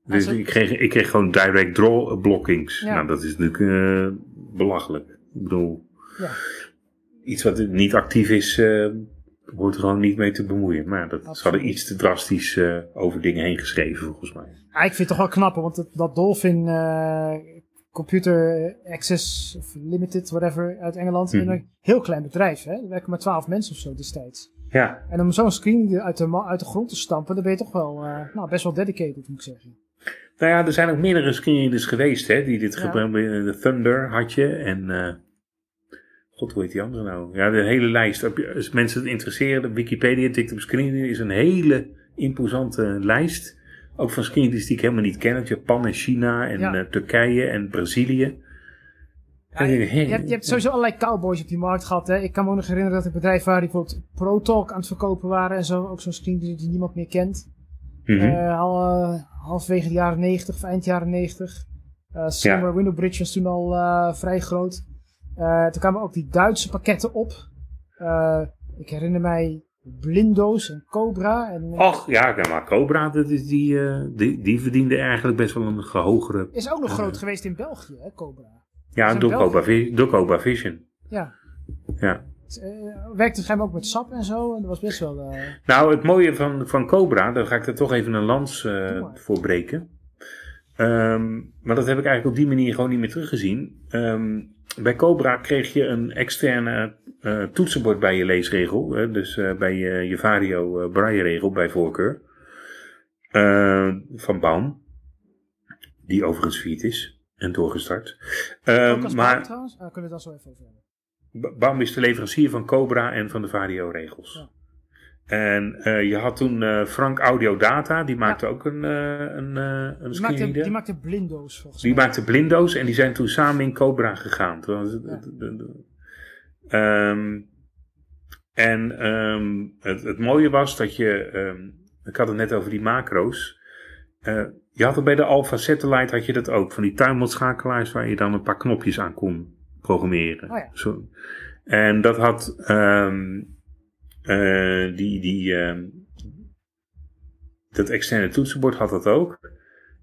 Dus ik kreeg, ik kreeg gewoon direct draw blockings. Ja. Nou, dat is natuurlijk eh, belachelijk. Ik bedoel, Ja. iets wat niet actief is, eh wordt er gewoon niet mee te bemoeien. Maar dat, ze hadden iets te drastisch eh, over dingen heen geschreven, volgens mij. Ah, ik vind het toch wel knapper, want dat, dat Dolphin Computer Access of Limited, whatever, uit Engeland, Mhm. een heel klein bedrijf. Hè? Er werken maar twaalf mensen of zo destijds. Ja, En om zo'n screen uit de, uit de grond te stampen, dan ben je toch wel eh, nou, best wel dedicated, moet ik zeggen. nou ja, er zijn ook meerdere screenreaders geweest, hè, die dit Ja. gebruiken. De Thunder had je en... eh, God, hoe heet die andere nou? Ja, de hele lijst. Als mensen het interesseren, de Wikipedia tikt op screenreader is een hele imposante lijst. Ook van screenreaders die ik helemaal niet ken. Uit Japan en China en Ja. eh, Turkije en Brazilië. Ja, je, hebt, je hebt sowieso allerlei cowboys op die markt gehad. Hè? Ik kan me ook nog herinneren dat er bedrijven waren die bijvoorbeeld ProTalk aan het verkopen waren en zo. Ook zo'n screen die, die niemand meer kent. Al eh, halverwege de jaren 90 of eind jaren 90. Eh Silver Window Bridge was toen al vrij groot. Toen kwamen ook die Duitse pakketten op. Ik herinner mij Blindo's en Cobra. En, eh, Och, ja, maar Cobra, dat is die, eh, die, die verdiende eigenlijk best wel een hogere... Is ook nog groot geweest in België, hè, Cobra. Ja, door Cobra, door Cobra Vision. Ja. Ja. Het eh, werkte schijnbaar ook met sap en zo. En dat was best wel... eh, Nou, het mooie van, van Cobra, daar ga ik er toch even een lans eh, voor breken. Ehm, maar dat heb ik eigenlijk op die manier gewoon niet meer teruggezien. Ehm, bij Cobra kreeg je een externe eh, toetsenbord bij je leesregel. Hè, dus eh, bij je, je Vario eh, braille-regel bij voorkeur. Eh, van Baum. Die overigens failliet is en doorgestart. Ehm, ook als maar trouwens. Ah, kunnen we het dan zo even over hebben. Ba- BAM is de leverancier van Cobra en van de Vario-regels. Ja. En eh, je had toen eh, Frank Audio Data, die maakte ook een, eh een, een Die maakte, die maakte Blindo's volgens Die mij. maakte Blindo's en die zijn toen samen in Cobra gegaan. Toen Ja. Ehm, en ehm, het, het mooie was dat je, ehm, ik had het net over die macro's. Je had het bij de Alpha Satellite had je dat ook, van die tuimelschakelaars waar je dan een paar knopjes aan kon programmeren. Oh ja. Zo. En dat had eh, die, die, ehm, dat externe toetsenbord had dat ook.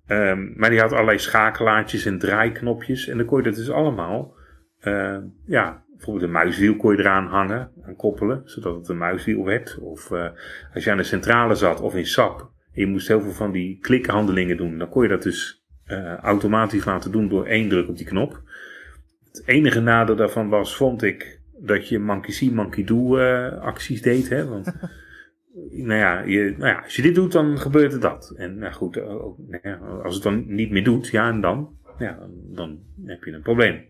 Ehm, maar die had allerlei schakelaartjes en draaiknopjes. En dan kon je dat dus allemaal. eh, ja, bijvoorbeeld een muiswiel kon je eraan hangen, aan koppelen, zodat het een muiswiel werd. Of eh, als je aan de centrale zat of in SAP. En je moest heel veel van die klikhandelingen doen. Dan kon je dat dus eh, automatisch laten doen door één druk op die knop. Het enige nadeel daarvan was, vond ik, dat je monkey see, monkey do eh, acties deed. Hè? Want nou ja, je, nou ja, als je dit doet, dan gebeurt er dat. En nou goed, eh, ook, nou ja, als het dan niet meer doet, ja en dan, ja, dan, heb je een probleem.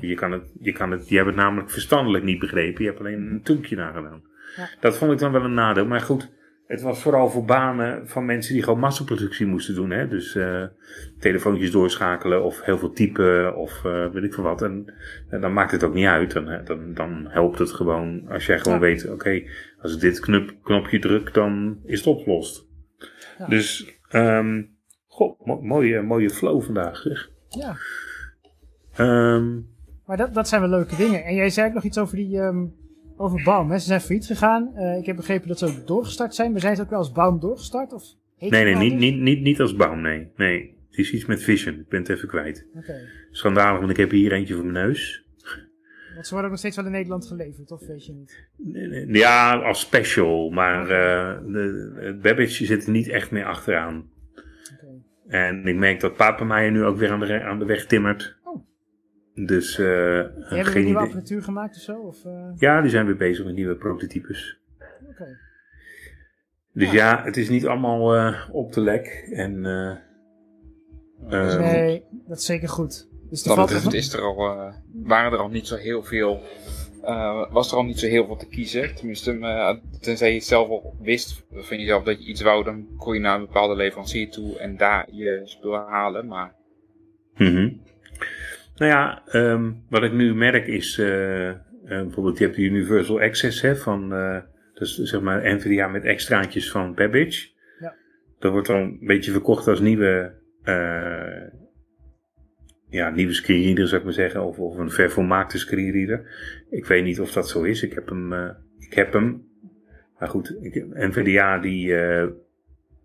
Je kan het, je kan het, je hebt het namelijk verstandelijk niet begrepen. Je hebt alleen een trucje nagedaan. Ja. Dat vond ik dan wel een nadeel. Maar goed, het was vooral voor banen van mensen die gewoon massaproductie moesten doen. Hè? Dus eh, telefoontjes doorschakelen of heel veel typen of eh, weet ik veel wat. En, en dan maakt het ook niet uit. Dan, dan, dan helpt het gewoon als jij gewoon Ja. weet, oké, als ik dit knop, knopje druk, dan is het opgelost. Ja. Dus, ehm goh, mo- mooie, mooie flow vandaag zeg. Ja. Ehm, Maar dat, dat zijn wel leuke dingen. En jij zei ook nog iets over die... ehm, over Baum. Hè? Ze zijn failliet gegaan. Eh, ik heb begrepen dat ze ook doorgestart zijn. Maar zijn ze ook wel als Baum doorgestart? Of Nee, nee, nou niet, niet, niet, niet als Baum, nee. Nee, het is iets met Vision. Ik ben het even kwijt. Oké. Schandalig, want ik heb hier eentje voor mijn neus. Want ze worden ook nog steeds wel in Nederland geleverd, of weet je niet? Ja, als special, maar eh de, het Babbage zit er niet echt meer achteraan. En ik merk dat Papenmeijer nu ook weer aan de, aan de weg timmert. Dus eh Die hebben we geen nieuwe idee. apparatuur gemaakt of zo? Of, eh, Ja, die zijn weer bezig met nieuwe prototypes. Oké. Dus ja, het is niet allemaal eh, op de lek. En eh, ehm, nee, dat is zeker goed. Dus dat betreft is er al, eh, waren er al niet zo heel veel, eh, was er al niet zo heel veel te kiezen. Tenminste, tenzij je het zelf al wist van jezelf dat je iets wou, dan kon je naar een bepaalde leverancier toe en daar je spul halen. Maar Mhm. Nou ja, ehm, wat ik nu merk is, eh, eh, bijvoorbeeld je hebt de Universal Access hè, van, eh dat is zeg maar NVDA met extraatjes van Babbage. Ja. Dat wordt dan een beetje verkocht als nieuwe, ja, nieuwe screenreader zou ik maar zeggen, of, of een vervolmaakte screenreader. Ik weet niet of dat zo is, ik heb hem, ik heb hem. Maar goed, ik, NVDA die,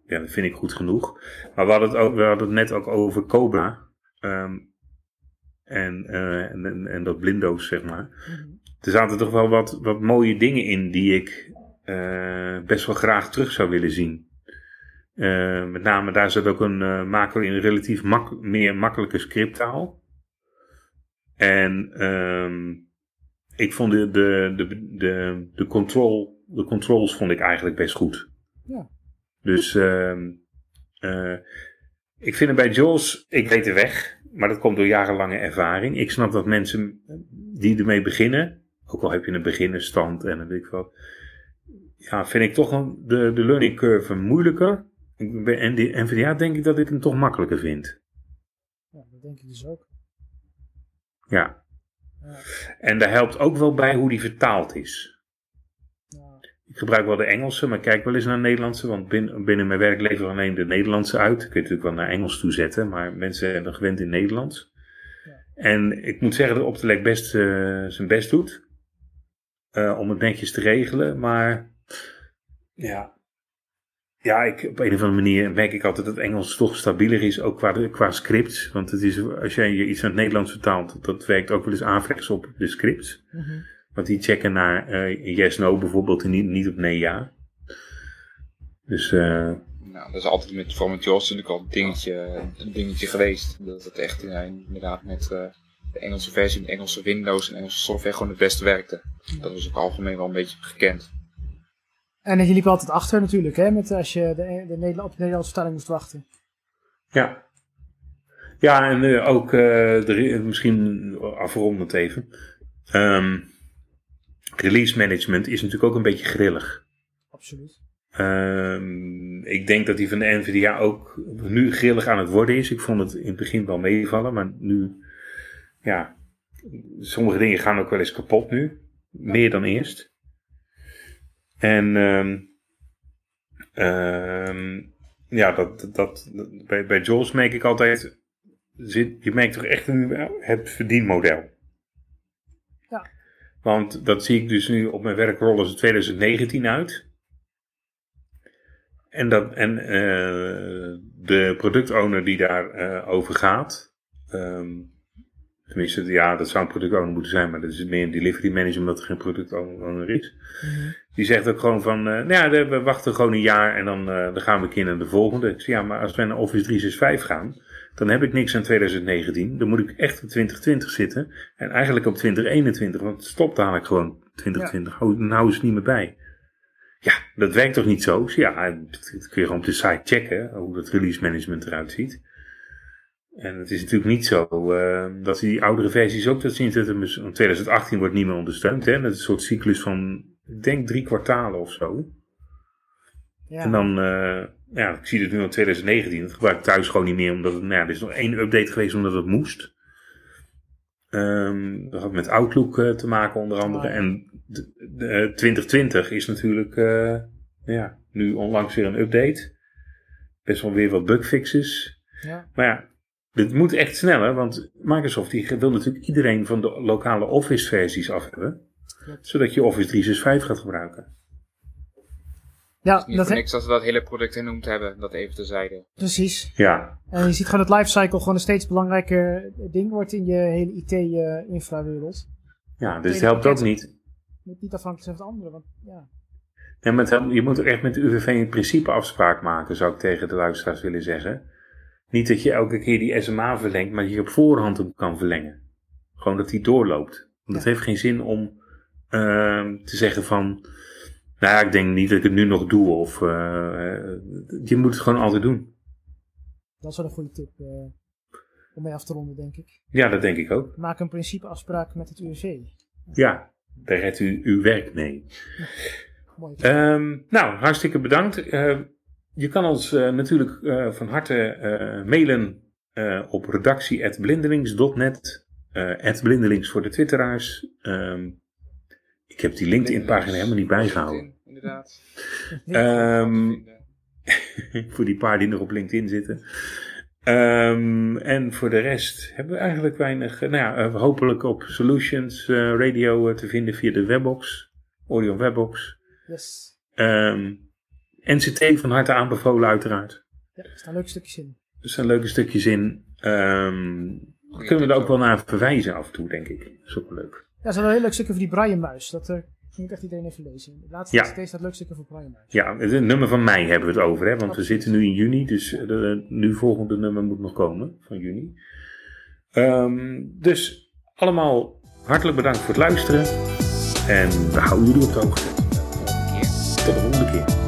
ja, dat vind ik goed genoeg. Maar we hadden het, ook, we hadden het net ook over Cobra. Ehm, en, eh, en, en, en dat blindo's, zeg maar. Mhm. Er zaten toch wel wat, wat mooie dingen in die ik eh, best wel graag terug zou willen zien. Eh, met name daar zat ook een eh, macro in een relatief mak meer makkelijke scripttaal. En ehm, ik vond de, de, de, de, de, control, de controls vond ik eigenlijk best goed. Ja. Dus ehm, eh, ik vind het bij Jules, ik weet de weg, maar dat komt door jarenlange ervaring. Ik snap dat mensen die ermee beginnen, ook al heb je een beginnersstand en dan weet ik wat, ja, vind ik toch een, de, de learning curve moeilijker. En de NVDA denk ik dat ik hem toch makkelijker vind. Ja, dat denk ik dus ook. Ja. Ja. En daar helpt ook wel bij hoe die vertaald is. Ik gebruik wel de Engelse, maar kijk wel eens naar de Nederlandse. Want binnen, binnen mijn werk lever alleen de Nederlandse uit. Kun je natuurlijk wel naar Engels toe zetten, maar mensen zijn er gewend in Nederlands. Ja. En ik moet zeggen dat Optelec best eh, zijn best doet. eh, om het netjes te regelen. Maar Ja. Ja, ik, op een of andere manier merk ik altijd dat Engels toch stabieler is, ook qua, qua scripts. Want het is, als jij je iets naar het Nederlands vertaalt, dat werkt ook wel eens averechts op de scripts. Mhm. Want die checken naar eh, yes, no bijvoorbeeld en niet, niet op nee, ja. Dus eh, Nou, dat is altijd met, voor met Jaws natuurlijk al een dingetje, een dingetje geweest. Dat het echt eh, inderdaad met eh, de Engelse versie, de Engelse Windows en Engelse software gewoon het beste werkte. Dat was ook algemeen wel een beetje gekend. En je liep altijd achter natuurlijk, hè, met, als je de, de op de Nederlandse vertaling moest wachten. ja. Ja, en eh, ook eh, er- misschien afrondend even. Ehm, release management is natuurlijk ook een beetje grillig. Absoluut. Ehm, ik denk dat die van de NVDA ook nu grillig aan het worden is. Ik vond het in het begin wel meevallen, maar nu, ja, sommige dingen gaan ook wel eens kapot nu. Meer dan eerst. En ehm, ehm, ja, dat, dat, bij, bij Jules merk ik altijd, zit, je merkt toch echt een, het verdienmodel. Want dat zie ik dus nu op mijn werkrol als 2019 uit. En, dat, en eh, de productowner die daar eh, over gaat, ehm, tenminste, ja, dat zou een productowner moeten zijn, maar dat is meer een delivery manager omdat er geen productowner is. Mhm. Die zegt ook gewoon van, eh, nou ja, we wachten gewoon een jaar en dan, eh, dan gaan we een keer naar de volgende. Zeg, ja, maar als wij naar Office 365 gaan, dan heb ik niks aan 2019. Dan moet ik echt op 2020 zitten. En eigenlijk op 2021, want het stopt dadelijk gewoon 2020. Hou, dan houden ze het niet meer bij. Ja, dat werkt toch niet zo? Ja, dat kun je gewoon op de site checken, hoe dat release management eruit ziet. En het is natuurlijk niet zo eh, dat die oudere versies ook dat zien. Want 2018 wordt niet meer ondersteund. Hè? Dat is een soort cyclus van, ik denk drie kwartalen of zo. Ja. En dan, eh, ja, ik zie het nu in 2019. Dat gebruik ik thuis gewoon niet meer, omdat het, nou ja, er is nog één update geweest omdat het moest. Ehm, dat had met Outlook eh, te maken onder andere. Ja. En de, de, eh, 2020 is natuurlijk, eh, ja, nu onlangs weer een update. Best wel weer wat bugfixes. ja. Maar ja, dit moet echt sneller, want Microsoft die wil natuurlijk iedereen van de lokale Office versies af hebben. Klopt. Zodat je Office 365 gaat gebruiken. Ja Niet dat voor niks dat ze dat hele product genoemd hebben, dat even terzijde. precies. Ja, En je ziet gewoon dat lifecycle gewoon een steeds belangrijker ding wordt in je hele IT-infrawereld. ja dus het helpt ook niet. Je moet niet afhankelijk zijn van de anderen, want ja. Ja, het je moet ook echt met de UWV in principe afspraak maken, zou ik tegen de luisteraars willen zeggen. Niet dat je elke keer die SMA verlengt, maar dat je op voorhand hem kan verlengen. Gewoon dat die doorloopt. Want het heeft geen zin om ehm, te zeggen van, nou ja, ik denk niet dat ik het nu nog doe. Of eh, eh, je moet het gewoon altijd doen. Dat is wel een goede tip eh, om mee af te ronden, denk ik. Ja, dat denk ik ook. Maak een principeafspraak met het UWV. Ja, daar redt u uw werk mee. Mooi. Ehm, nou, hartstikke bedankt. Eh, je kan ons natuurlijk van harte mailen op redactie.blindelings.net. blindelings voor de twitteraars. Ehm, ik heb die LinkedIn-pagina helemaal niet bijgehouden. Inderdaad. Ehm, voor die paar die nog op LinkedIn zitten. Ehm, en voor de rest hebben we eigenlijk weinig. eh, nou ja, eh, hopelijk op Solutions eh, Radio te vinden via de webbox. Orion Webbox. Yes. Ehm, NCT van harte aanbevolen uiteraard. Ja, er staan leuke stukjes in. Er staan leuke stukjes in. Ehm, kunnen we er ook wel naar verwijzen af en toe, denk ik. Dat is ook wel leuk. Ja, er staat een heel leuk stukje voor die Brian-muis. Dat eh moet echt iedereen even lezen. De laatste Ja. Staat leuk stukje voor Brian-muis. Ja, het nummer van mei hebben we het over, hè? want we zitten nu in juni, dus de nu volgende nummer moet nog komen van juni. Ehm, dus allemaal hartelijk bedankt voor het luisteren en we houden jullie op de hoogte. Tot de volgende keer.